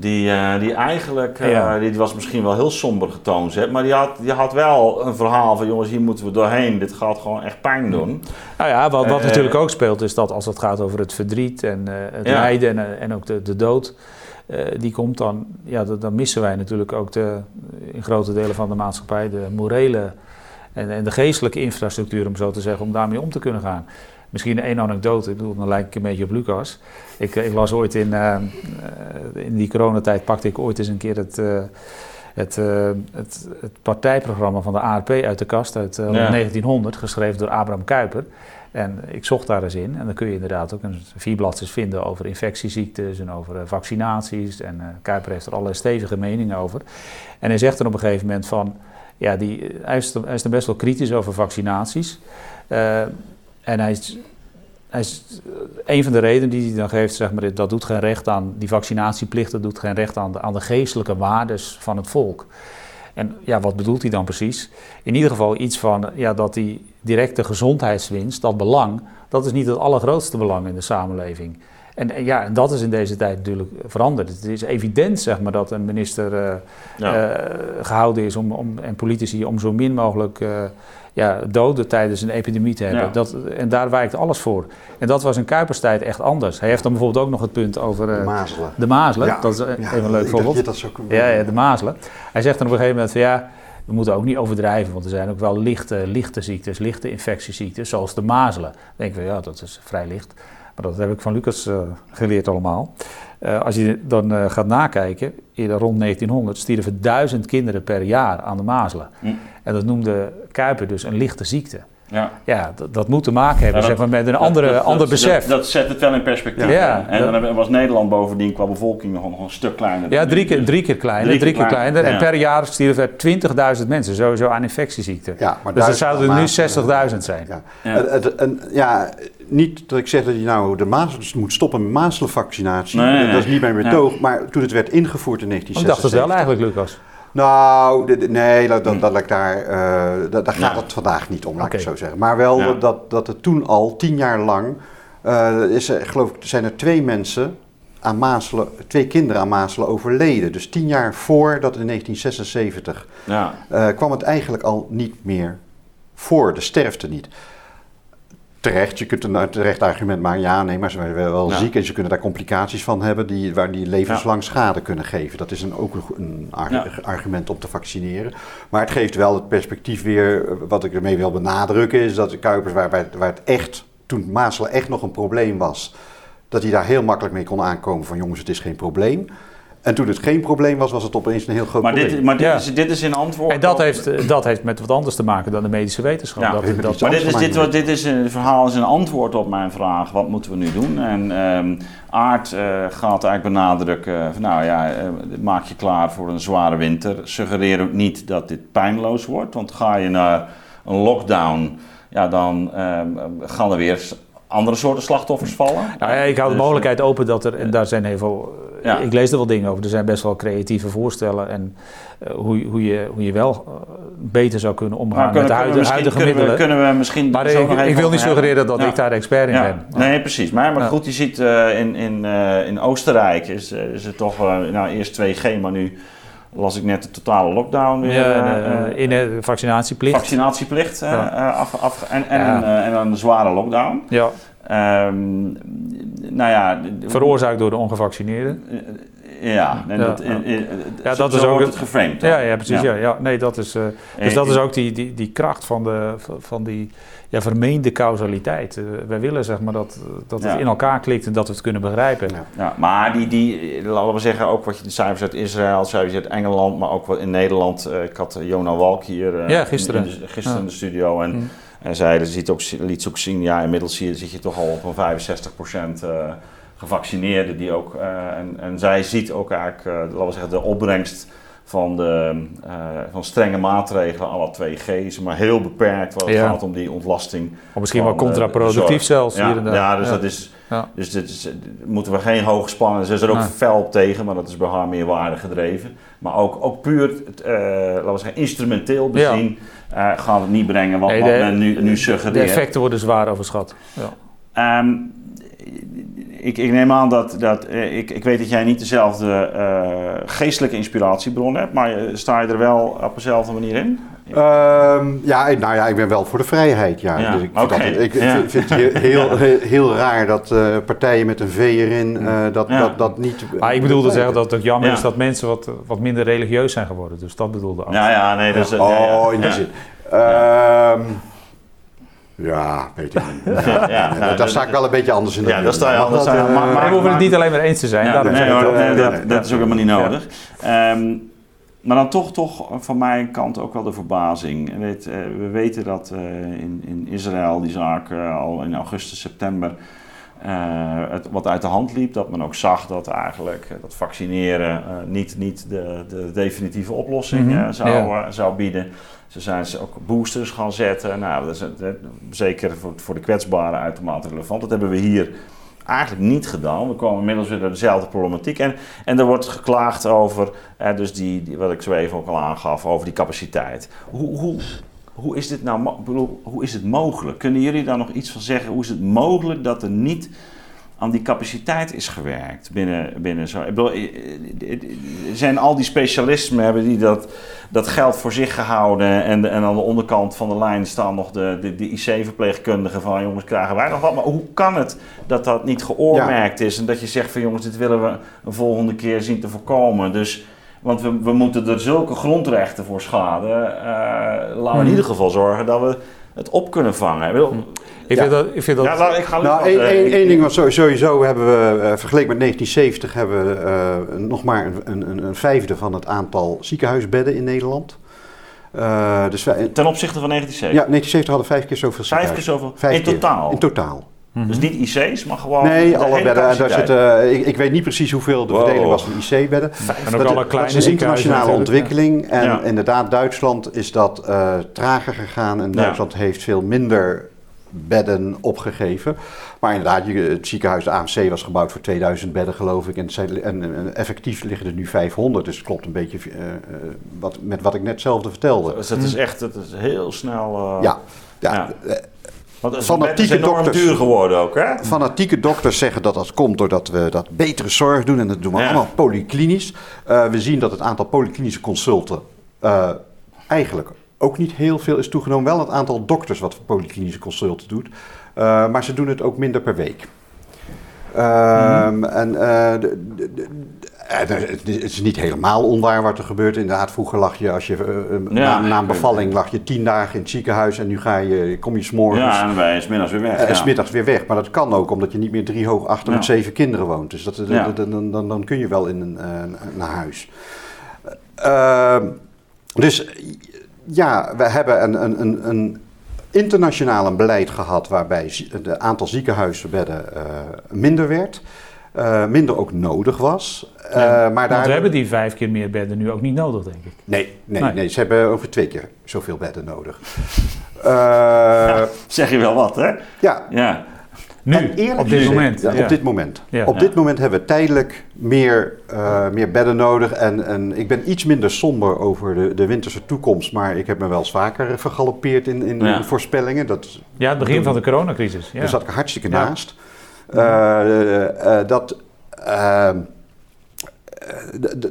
Die, uh, die eigenlijk, uh, ja. die was misschien wel heel somber getoond, maar die had, die had wel een verhaal van jongens, hier moeten we doorheen, dit gaat gewoon echt pijn doen. Nou ja, wat, wat uh, natuurlijk ook speelt is dat als het gaat over het verdriet en het ja. lijden en, en ook de, de dood, die komt dan, ja, dan, dan missen wij natuurlijk ook de, in grote delen van de maatschappij de morele en, en de geestelijke infrastructuur, om zo te zeggen, om daarmee om te kunnen gaan. Misschien één anekdote, ik bedoel, dan lijk ik een beetje op Lucas. Ik, ik las ooit in, uh, in die coronatijd pakte ik ooit eens een keer het, uh, het, uh, het, het, partijprogramma van de ARP uit de kast uit ja. 1900, geschreven door Abraham Kuyper. En ik zocht daar eens in en dan kun je inderdaad ook een vier vinden over infectieziektes en over vaccinaties. En Kuyper heeft er allerlei stevige meningen over. En hij zegt er op een gegeven moment van, ja, die, hij, is er, hij is er best wel kritisch over vaccinaties. En hij is, is, een van de redenen die hij dan geeft, zeg maar, dat doet geen recht aan die vaccinatieplicht, dat doet geen recht aan de, aan de geestelijke waardes van het volk. En ja, wat bedoelt hij dan precies? In ieder geval iets van ja, dat die directe gezondheidswinst, dat belang, dat is niet het allergrootste belang in de samenleving. En, en ja, en dat is in deze tijd natuurlijk veranderd. Het is evident, zeg maar, dat een minister uh, ja. uh, gehouden is om, om, en politici om zo min mogelijk uh, ja, doden tijdens een epidemie te hebben. Ja. Dat, en daar wijkt alles voor. En dat was in Kuiperstijd echt anders. Hij heeft dan bijvoorbeeld ook nog het punt over... Uh, de mazelen. De mazelen, ja. dat is even een leuk voorbeeld. Dat zo ja, ja, de mazelen. Hij zegt dan op een gegeven moment van ja... We moeten ook niet overdrijven, want er zijn ook wel lichte, lichte ziektes, lichte infectieziektes, zoals de mazelen. Dan denken we, ja, dat is vrij licht. Maar dat heb ik van Lucas uh, geleerd allemaal. Uh, als je dan uh, gaat nakijken, eerder rond 1900 stierven duizend kinderen per jaar aan de mazelen. Mm. En dat noemde Kuiper dus een lichte ziekte. Ja, ja dat, dat, moet te maken hebben ja, dat, zeg maar, met een andere, dat, ander besef. Dat, zet het wel in perspectief. Ja, en dan was Nederland bovendien qua bevolking nog, nog een stuk kleiner. Ja, drie keer, drie keer kleiner. Drie, drie keer kleiner. En per jaar stierven er 20.000 mensen sowieso aan infectieziekten. Ja, maar dus er zouden nu 60.000 zijn. Ja. En, ja, niet dat ik zeg dat je nou de mazels moet stoppen met mazelenvaccinatie. Nee, nee, dat is niet mijn betoog. Maar toen het werd ingevoerd in 1976... Ik dacht het wel eigenlijk, Lucas. Nou, nee, dat, dat, dat ik daar, uh, dat, daar gaat het vandaag niet om, laat okay. ik zo zeggen. Maar wel ja. dat, dat het toen al tien jaar lang, uh, is er, geloof ik, zijn er twee mensen aan mazelen, twee kinderen aan mazelen overleden. Dus tien jaar voordat in 1976 Ja. eh, kwam het eigenlijk al niet meer voor, de sterfte niet. Terecht, je kunt een terecht argument maken, ja, nee, maar ze zijn wel Ja. ziek en ze kunnen daar complicaties van hebben die, waar die levenslang schade kunnen geven. Dat is een, ook een, Ja. argument om te vaccineren. Maar het geeft wel het perspectief weer, wat ik ermee wil benadrukken, is dat de Kuipers, waar, waar het echt, toen mazelen echt nog een probleem was, dat hij daar heel makkelijk mee kon aankomen van jongens, het is geen probleem. En toen het geen probleem was, was het opeens een heel groot Maar, probleem. dit, maar dit, Ja. is, dit is in antwoord. En dat op- heeft, eh, dat heeft met wat anders te maken dan de medische wetenschap. Ja, dat, Maar dit, is, dit, wat- dit is een verhaal is een antwoord op mijn vraag: wat moeten we nu doen? En ehm Aard eh, gaat eigenlijk benadrukken: van, nou ja, eh, maak je klaar voor een zware winter. Suggereer ook niet dat dit pijnloos wordt, want ga je naar een lockdown, ja, dan ehm, gaan er weer andere soorten slachtoffers vallen. Nou ja, ik hou de Dus, mogelijkheid open dat er, en daar zijn heel veel, Ja. ik lees er wel dingen over, er zijn best wel creatieve voorstellen en eh, hoe, hoe, je, hoe je wel eh, beter zou kunnen omgaan kunnen, met de huidige, huidige kunnen we, middelen. kunnen we misschien. maar ik, wil niet hebben? suggereren dat Ja. ik daar expert in Ja, ben. nee, precies. Maar, maar goed, je ziet eh, in, in, in Oostenrijk is, is het toch nou, eerst 2G, maar nu las ik net de totale lockdown weer. Ja, in de vaccinatieplicht. Vaccinatieplicht Ja. af, af, en, en, Ja. een, en een zware lockdown. ja, Ehm, nou ja, veroorzaakt door de ongevaccineerden. ja, en Ja. dat, Ja, zo- dat is zo ook wordt het- geframed. Ja, ja, precies. Ja. Ja, nee, dat is, eh, dus Eh, dat is eh, ook die, die, die kracht van, de, van die ja, vermeende causaliteit. Wij willen zeg maar dat, dat het Ja. in elkaar klikt en dat we het kunnen begrijpen. Ja. Ja, maar die, die, laten we zeggen, ook wat je de cijfers uit Israël, cijfers uit Engeland, maar ook wat in Nederland. Eh, ik had eh, Jona Walk hier eh, Ja, gisteren. In, in de, gisteren Ja. in de studio en Mm. Zei, dat ziet ook, liet ook zien, ja, inmiddels zie je, zit je toch al op een 65% eh gevaccineerden die ook, eh, en, en zij ziet ook eigenlijk, eh, laten we zeggen, de opbrengst van, de, van strenge maatregelen, alle 2G's, maar heel beperkt wat het Ja. gaat om die ontlasting. Of misschien van, wel contraproductief zelfs. Ja, hier en daar. ja, dus dat is... Ja. Dus dit is, moeten we geen hoge spanning. Ze is er ook Nee. fel op tegen, maar dat is bij haar meer waarde gedreven. Maar ook, ook puur, laten we zeggen, instrumenteel bezien eh, gaan we het niet brengen wat, Nee, wat de- men nu, nu De suggereert. effecten worden zwaar overschat. Ja. Ehm, ik, ik neem aan dat, dat eh, ik, ik weet dat jij niet dezelfde eh, geestelijke inspiratiebron hebt, maar sta je er wel op dezelfde manier in? Ehm, ja, ik- nou ja, ik ben wel voor de vrijheid. Ja. Ja, Dus ik vind, dat- ik ja. vind, het heel, heel, heel, heel raar dat eh, partijen met een V erin eh, dat, Ja. dat, dat niet. Maar ik bedoel te zeggen dat het jammer Ja. is dat mensen wat, wat minder religieus zijn geworden. Dus dat bedoelde ik. Ja, ja, nee, dat is... Oh, ja, ja. in die Ja. zin. Ehm, ja, weet ik niet. Ja, ja, nou, daar dat- sta ik wel een beetje anders in. Ja, dan daar sta je anders in. eh, Maar- maar- we hoeven het niet alleen maar eens te zijn. Ja, nee, hoor, nee, dat, ja, dat is ook helemaal niet Ja. nodig. Ehm, maar dan toch, toch van mijn kant ook wel de verbazing. Weet, eh, we weten dat eh, in, in Israël die zaak eh, al in augustus, september het wat uit de hand liep. Dat men ook zag dat eigenlijk dat vaccineren niet, niet de, de definitieve oplossing Mhm, zou, ja. zou bieden. Ze zijn ook boosters gaan zetten. Nou, dat is zeker voor, voor de kwetsbaren uitermate relevant. Dat hebben we hier eigenlijk niet gedaan. We komen inmiddels weer naar dezelfde problematiek. En, en er wordt geklaagd over, dus die, wat ik zo even ook al aangaf, over die capaciteit. Hoe, hoe, hoe is dit nou, hoe is het mogelijk? Kunnen jullie daar nog iets van zeggen? Hoe is het mogelijk dat er niet aan die capaciteit is gewerkt binnen, binnen zo? Ik bedoel, zijn al die specialisten hebben die dat, dat geld voor zich gehouden en, en aan de onderkant van de lijn staan nog de, de, de IC-verpleegkundigen van jongens krijgen wij nog wat. Maar hoe kan het dat dat niet geoormerkt is en dat je zegt van jongens dit willen we een volgende keer zien te voorkomen. Dus want we, we moeten er zulke grondrechten voor schaden. eh, laten we in Mhm. ieder geval zorgen dat we het op kunnen vangen. Ik bedoel, Ik, Ja. vind dat, ik vind dat... ja, laat- ik ga Nou, één, eh, één, ik- één ding was sowieso hebben we, eh, vergeleken met 1970, hebben we eh, nog maar een, een, een vijfde van het aantal ziekenhuisbedden in Nederland. Eh, dus wij, ja, Ten opzichte van 1970. 1970 hadden vijf keer zoveel Vijf keer zoveel. Vijf in keer. totaal. In totaal. Mhm. Dus niet IC's, maar gewoon. Nee, de alle hele bedden. en Daar zitten, ik, ik weet niet precies hoeveel de Wow. verdeling was van IC-bedden. en ook dat, alle dat kleine is een ziekenhuizen internationale ontwikkeling. En Ja. inderdaad, Duitsland is dat eh, trager gegaan. En Ja. Duitsland heeft veel minder bedden opgegeven. Maar inderdaad, je- het ziekenhuis de AMC was gebouwd voor 2000 bedden, geloof ik. En, het zijn- en, en effectief liggen er nu 500. Dus het klopt een beetje eh, eh, wat, met wat ik net zelfde vertelde. Dus dat is echt dat is heel snel. eh, Ja, ja. Ja. Eh, Want het is fanatieke enorm dokters, duur geworden ook, hè? Fanatieke dokters zeggen dat dat komt doordat we dat betere zorg doen. En dat doen we allemaal polyklinisch. Uh, we zien dat het aantal polyklinische consulten uh, eigenlijk ook niet heel veel is toegenomen. Wel het aantal dokters wat polyklinische consulten doet. Uh, maar ze doen het ook minder per week. Mm. En de, de, de, het is niet helemaal onwaar wat er gebeurt. Inderdaad, vroeger lag je, als je uh, ja, na, een bevalling, lag je tien dagen in het ziekenhuis en nu ga je, kom je s'morgens. Ja, en wij smiddags weer weg. En uh, smiddags weer weg. Maar dat kan ook omdat je niet meer drie hoog achter met zeven kinderen woont. Dus dat, dan, dan, dan, kun je wel in een, naar huis. Ehm, dus ja, we hebben een, een, een, een internationaal beleid gehad waarbij het aantal ziekenhuisbedden minder werd. Uh, minder ook nodig was. Uh, ja, maar daar we hebben die vijf keer meer bedden nu ook niet nodig, denk ik. Nee, nee, nee. nee ze hebben over twee keer zoveel bedden nodig. Uh, ja, zeg je wel wat, hè? Ja. ja. Nu, op dit moment. Ja, Op dit moment. Op dit moment hebben we tijdelijk meer, meer bedden nodig. En, en ik ben iets minder somber over de, de winterse toekomst. Maar ik heb me wel eens vaker vergalopeerd in, in, voorspellingen. Dat, ja, het begin van de coronacrisis. Daar zat ik hartstikke naast. Uh, dat, ehm,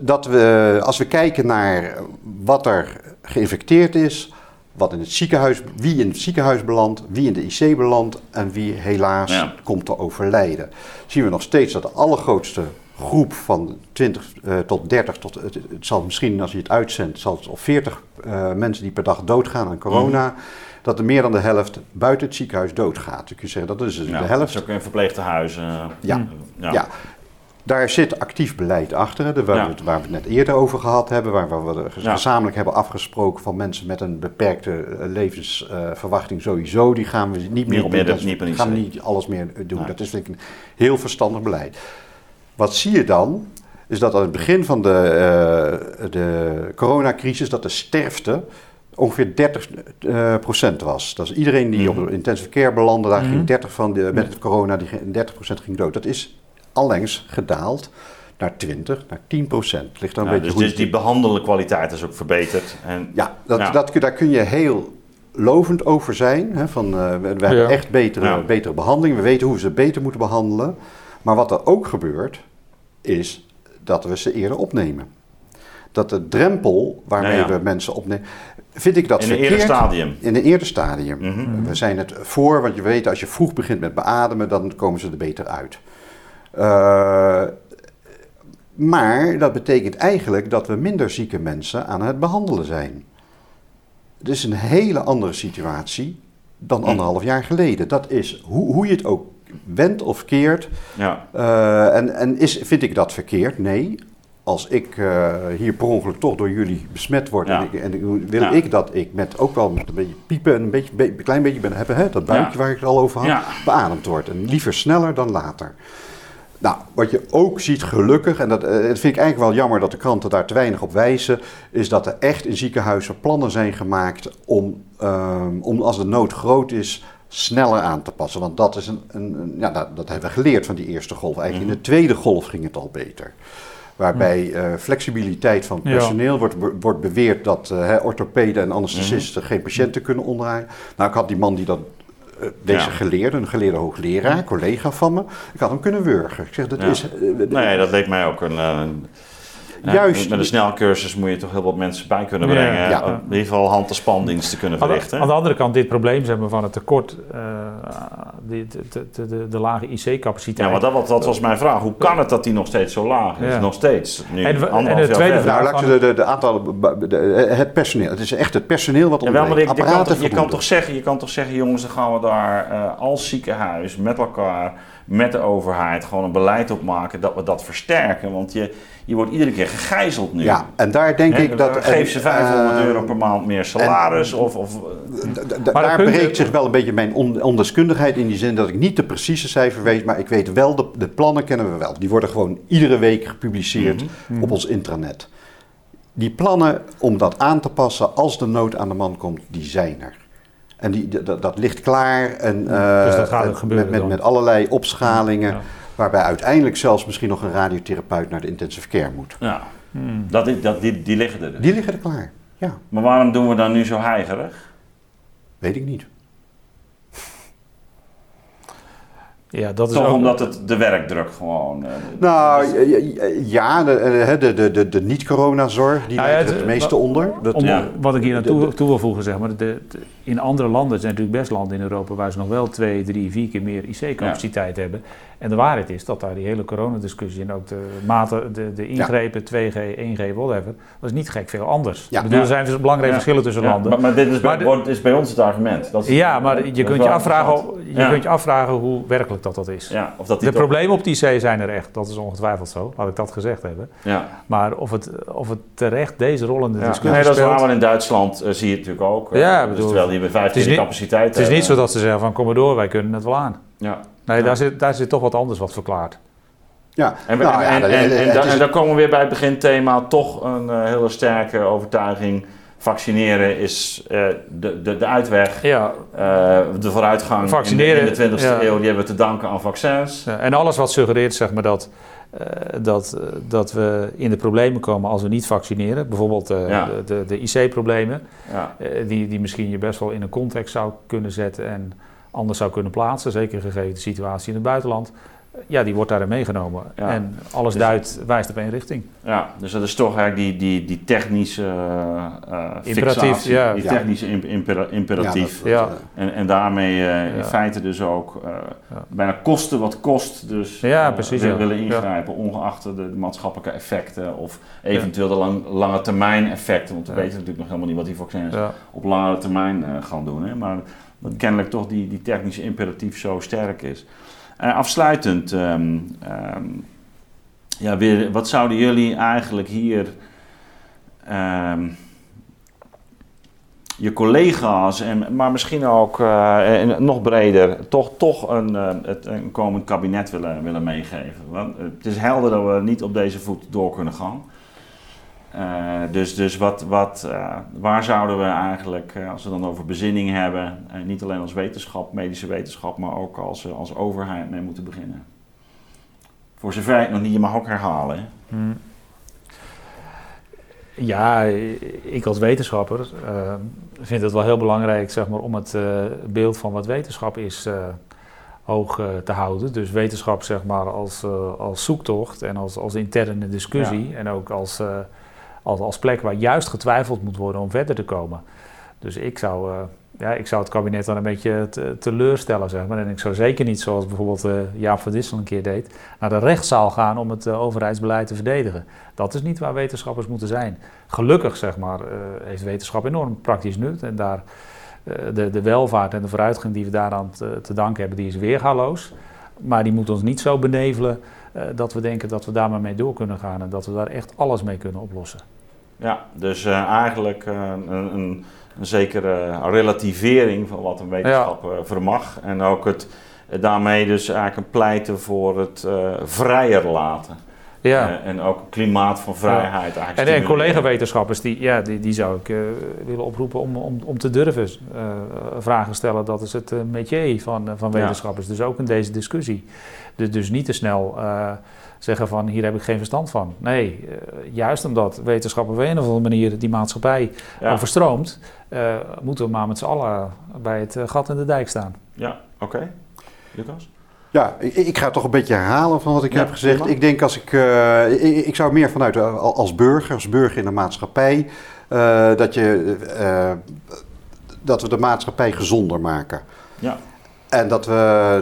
dat we, als we kijken naar wat er geïnfecteerd is, wat in het ziekenhuis, wie in het ziekenhuis belandt, wie in de IC belandt en wie helaas komt te overlijden, zien we nog steeds dat de allergrootste groep van 20 uh, tot 30 tot het, het, zal misschien als je het uitzendt, zal het al 40 uh, mensen die per dag doodgaan aan corona. Mm dat er meer dan de helft buiten het ziekenhuis doodgaat. Kun zeggen, dat is dus de helft. Dat is ook in verpleegtehuizen. Ja. ja. ja. Daar zit actief beleid achter, de, waar, we, waar, we, het net eerder over gehad hebben, waar, we gezamenlijk hebben afgesproken van mensen met een beperkte eh, levensverwachting sowieso, die gaan we niet meer op meer, dat, niet, gaan we niet alles meer doen. Dat is vind ik een heel verstandig beleid. Wat zie je dan? Is dat aan het begin van de, uh, de coronacrisis dat de sterfte ongeveer 30 uh, eh, procent was. Dat is iedereen die mm. op intensive care belandde, daar ging 30 mhm. van de, met het corona, die 30 procent ging dood. Dat is allengs gedaald naar 20, naar 10 procent. Ligt dan ja, een beetje dus, dus die behandelde kwaliteit is ook verbeterd. En, ja, dat, ja. Dat, daar kun je heel lovend over zijn. Hè, van, uh, we, we hebben echt betere, betere behandeling. We weten hoe we ze beter moeten behandelen. Maar wat er ook gebeurt, is dat we ze eerder opnemen. Dat de drempel waarmee we mensen opnemen vind ik dat in een eerder stadium. In een eerder stadium. Mhm. We zijn het voor, want je weet, als je vroeg begint met beademen, dan komen ze er beter uit. Uh, maar dat betekent eigenlijk dat we minder zieke mensen aan het behandelen zijn. Het is een hele andere situatie dan mhm. anderhalf jaar geleden. Dat is hoe, hoe je het ook wendt of keert. Ja. Uh, en en is, vind ik dat verkeerd? Nee als ik uh, hier per ongeluk toch door jullie besmet word en, ik, en, wil ik dat ik met ook wel met een beetje piepen en een beetje, be, klein beetje ben hebben, hè, dat buikje waar ik het al over had, beademd word. En liever sneller dan later. Nou, wat je ook ziet gelukkig, en dat, uh, vind ik eigenlijk wel jammer dat de kranten daar te weinig op wijzen, is dat er echt in ziekenhuizen plannen zijn gemaakt om, um, om als de nood groot is, sneller aan te passen. Want dat is een, een, ja, dat, dat, hebben we geleerd van die eerste golf. Eigenlijk in de tweede golf ging het al beter. Waarbij uh, flexibiliteit van het personeel wordt, wordt beweerd dat uh, orthopeden en anesthesisten mhm. geen patiënten kunnen omdraaien. Nou, ik had die man die dat uh, deze geleerde, een geleerde hoogleraar, collega van me, ik had hem kunnen wurgen. Ik zeg, dat is... nee, dat leek mij ook een, Juist. Met een snelcursus moet je toch heel wat mensen bij kunnen brengen. Ja. In ieder geval hand- en spandiensten kunnen verrichten. Aan de, andere kant, dit probleem zeg maar, van het tekort, uh, de, de, de, de, lage IC-capaciteit. Ja, maar dat, dat, was mijn vraag. Hoe kan het dat die nog steeds zo laag is? Nog steeds. Nu, en, en de tweede vraag. Nou, van... de, de, aantal, het personeel. Het is echt het personeel wat ontbreekt. Ja, maar je, kan toch, je, kan toch zeggen, je kan toch zeggen, jongens, dan gaan we daar uh, als ziekenhuis met elkaar met de overheid gewoon een beleid op maken dat we dat versterken. Want je, je wordt iedere keer gegijzeld nu. Ja, en daar denk ik dat... Geef ze 500 euro per maand meer salaris of... of daar breekt zich wel een beetje mijn ondeskundigheid in die zin dat ik niet de precieze cijfer weet, maar ik weet wel, de, de plannen kennen we wel. Die worden gewoon iedere week gepubliceerd mhm. op ons intranet. Die plannen om dat aan te passen als de nood aan de man komt, die zijn er. En die, dat, dat ligt klaar en, uh, dus dat gaat gebeuren met, met, met, allerlei opschalingen. Waarbij uiteindelijk zelfs misschien nog een radiotherapeut naar de intensive care moet. Ja, hmm. dat, dat, die, die liggen er dus. Die liggen er klaar, ja. Maar waarom doen we dan nu zo heigerig? Weet ik niet. Ja, dat is Toch ook... omdat het de werkdruk gewoon... Uh, nou, ja, de, de, de, de, de niet-coronazorg, die nou ja, het, meeste onder. Dat, om, Wat ik hier naartoe toe wil voegen, zeg maar, de, in andere landen, zijn natuurlijk best landen in Europa waar ze nog wel twee, drie, vier keer meer IC-capaciteit hebben. En de waarheid is dat daar die hele coronadiscussie en ook de maten, de, de ingrepen, 2G, 1G, whatever, dat is niet gek veel anders. Ja. Ik bedoel, er zijn dus belangrijke verschillen tussen landen. Maar, maar, dit is bij, is bij ons het argument. Dat is, ja, maar je, kunt je, afvragen, je kunt je afvragen hoe werkelijk dat dat is. Ja, of dat de problemen op die IC zijn er echt, dat is ongetwijfeld zo, laat ik dat gezegd hebben. Ja. Maar of het, of het terecht deze rol in de discussie nee, dat is waar, in Duitsland uh, zie je het natuurlijk ook. Ja, bedoel, dus terwijl die bij 15 capaciteit Het is niet zo dat ze zeggen van kom maar door, wij kunnen het wel aan. Ja. Nee, Daar, zit, daar zit toch wat anders wat verklaard. Ja, en, nou, en, en, en, dan komen we weer bij het beginthema. Toch een uh, hele sterke overtuiging. Vaccineren is uh, de, de, de uitweg. Ja. Uh, de vooruitgang Vaccineren, in, de, in de 20e eeuw, die hebben we te danken aan vaccins. Ja, en alles wat suggereert zeg maar, dat, dat, dat we in de problemen komen als we niet vaccineren. Bijvoorbeeld ja. de, de, de IC-problemen. Ja. die, die misschien je best wel in een context zou kunnen zetten. En anders zou kunnen plaatsen, zeker gegeven de situatie in het buitenland. Ja, die wordt daarin meegenomen. En alles dus, duidt, wijst op één richting. Ja, dus dat is toch eigenlijk die, die, die technische uh, imperatief, ja. die technische imperatief. Ja, en, en daarmee uh, in feite dus ook uh, bijna kosten wat kost. Dus ja, precies, willen ingrijpen, ongeacht de, de, maatschappelijke effecten of eventueel de lang, lange termijn effecten. Want we weten natuurlijk nog helemaal niet wat die vaccins op lange termijn gaan doen. Hè. Maar dat kennelijk toch die, die technische imperatief zo sterk is. Uh, afsluitend, um, um, ja, wat zouden jullie eigenlijk hier um, je collega's, en, maar misschien ook uh, nog breder, toch, toch een, uh, het, een komend kabinet willen, willen meegeven? Want het is helder dat we niet op deze voet door kunnen gaan. Uh, dus dus wat, wat, uh, waar zouden we eigenlijk, uh, als we dan over bezinning hebben, niet alleen als wetenschap, medische wetenschap, maar ook als, als overheid mee moeten beginnen? Voor zover ik nog niet, je mag ook herhalen. Hmm. Ja, ik als wetenschapper vind het wel heel belangrijk zeg maar, om het beeld van wat wetenschap is hoog te houden. Dus wetenschap zeg maar, als, als zoektocht en als, als interne discussie en ook als als, als plek waar juist getwijfeld moet worden om verder te komen. Dus ik zou, uh, ja, ik zou het kabinet dan een beetje te, teleurstellen, zeg maar. En ik zou zeker niet, zoals bijvoorbeeld uh, Jaap van Dissel een keer deed, naar de rechtszaal gaan om het uh, overheidsbeleid te verdedigen. Dat is niet waar wetenschappers moeten zijn. Gelukkig, zeg maar, heeft wetenschap enorm praktisch nut. En daar, de, de welvaart en de vooruitgang die we daaraan te, te danken hebben, die is weergaloos. Maar die moet ons niet zo benevelen dat we denken dat we daar maar mee door kunnen gaan en dat we daar echt alles mee kunnen oplossen. Ja, dus uh, eigenlijk uh, een, een, een, zekere relativering van wat een wetenschap ja. uh, vermag. En ook het, daarmee dus eigenlijk een pleiten voor het vrijer laten. Ja. en ook een klimaat van vrijheid ja. eigenlijk. En, en collega-wetenschappers, die, ja, die, die zou ik willen oproepen om, om, om te durven vragen stellen. Dat is het métier van, van wetenschappers. Dus ook in deze discussie. Dus, dus niet te snel zeggen van hier heb ik geen verstand van. Nee, uh, juist omdat wetenschap op een of andere manier die maatschappij overstroomt, uh, moeten we maar met z'n allen bij het eh, gat in de dijk staan. Ja, oké. Lucas? Ja, ik, ik, ga toch een beetje herhalen van wat ik heb gezegd. Ik denk als ik, ik, ik, zou meer vanuit als burger, als burger in de maatschappij, dat, je, dat we de maatschappij gezonder maken. Ja. En dat we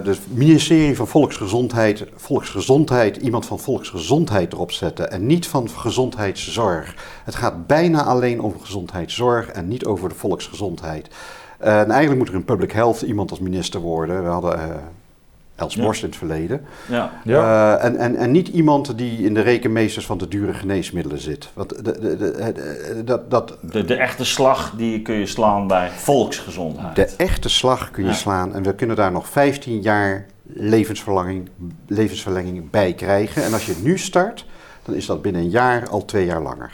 het ministerie van Volksgezondheid, Volksgezondheid, iemand van Volksgezondheid erop zetten en niet van gezondheidszorg. Het gaat bijna alleen om gezondheidszorg en niet over de volksgezondheid. En eigenlijk moet er in public health iemand als minister worden. We hadden uh, Els Borst in het verleden. Ja. ja. Uh, en, en, en niet iemand die in de rekenmeesters van de dure geneesmiddelen zit. Want de, de, de, dat, dat, de, de echte slag die kun je slaan bij volksgezondheid. De echte slag kun je slaan en we kunnen daar nog 15 jaar levensverlenging, levensverlenging bij krijgen. En als je nu start, dan is dat binnen een jaar al twee jaar langer.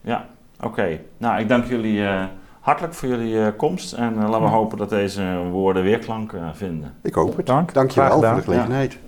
Ja, oké. Nou, ik dank jullie... Uh, hartelijk voor jullie uh, komst en uh, laten we hopen dat deze woorden weerklank uh, vinden. Ik hoop het. Dank. Dankjewel voor de gelegenheid. Ja.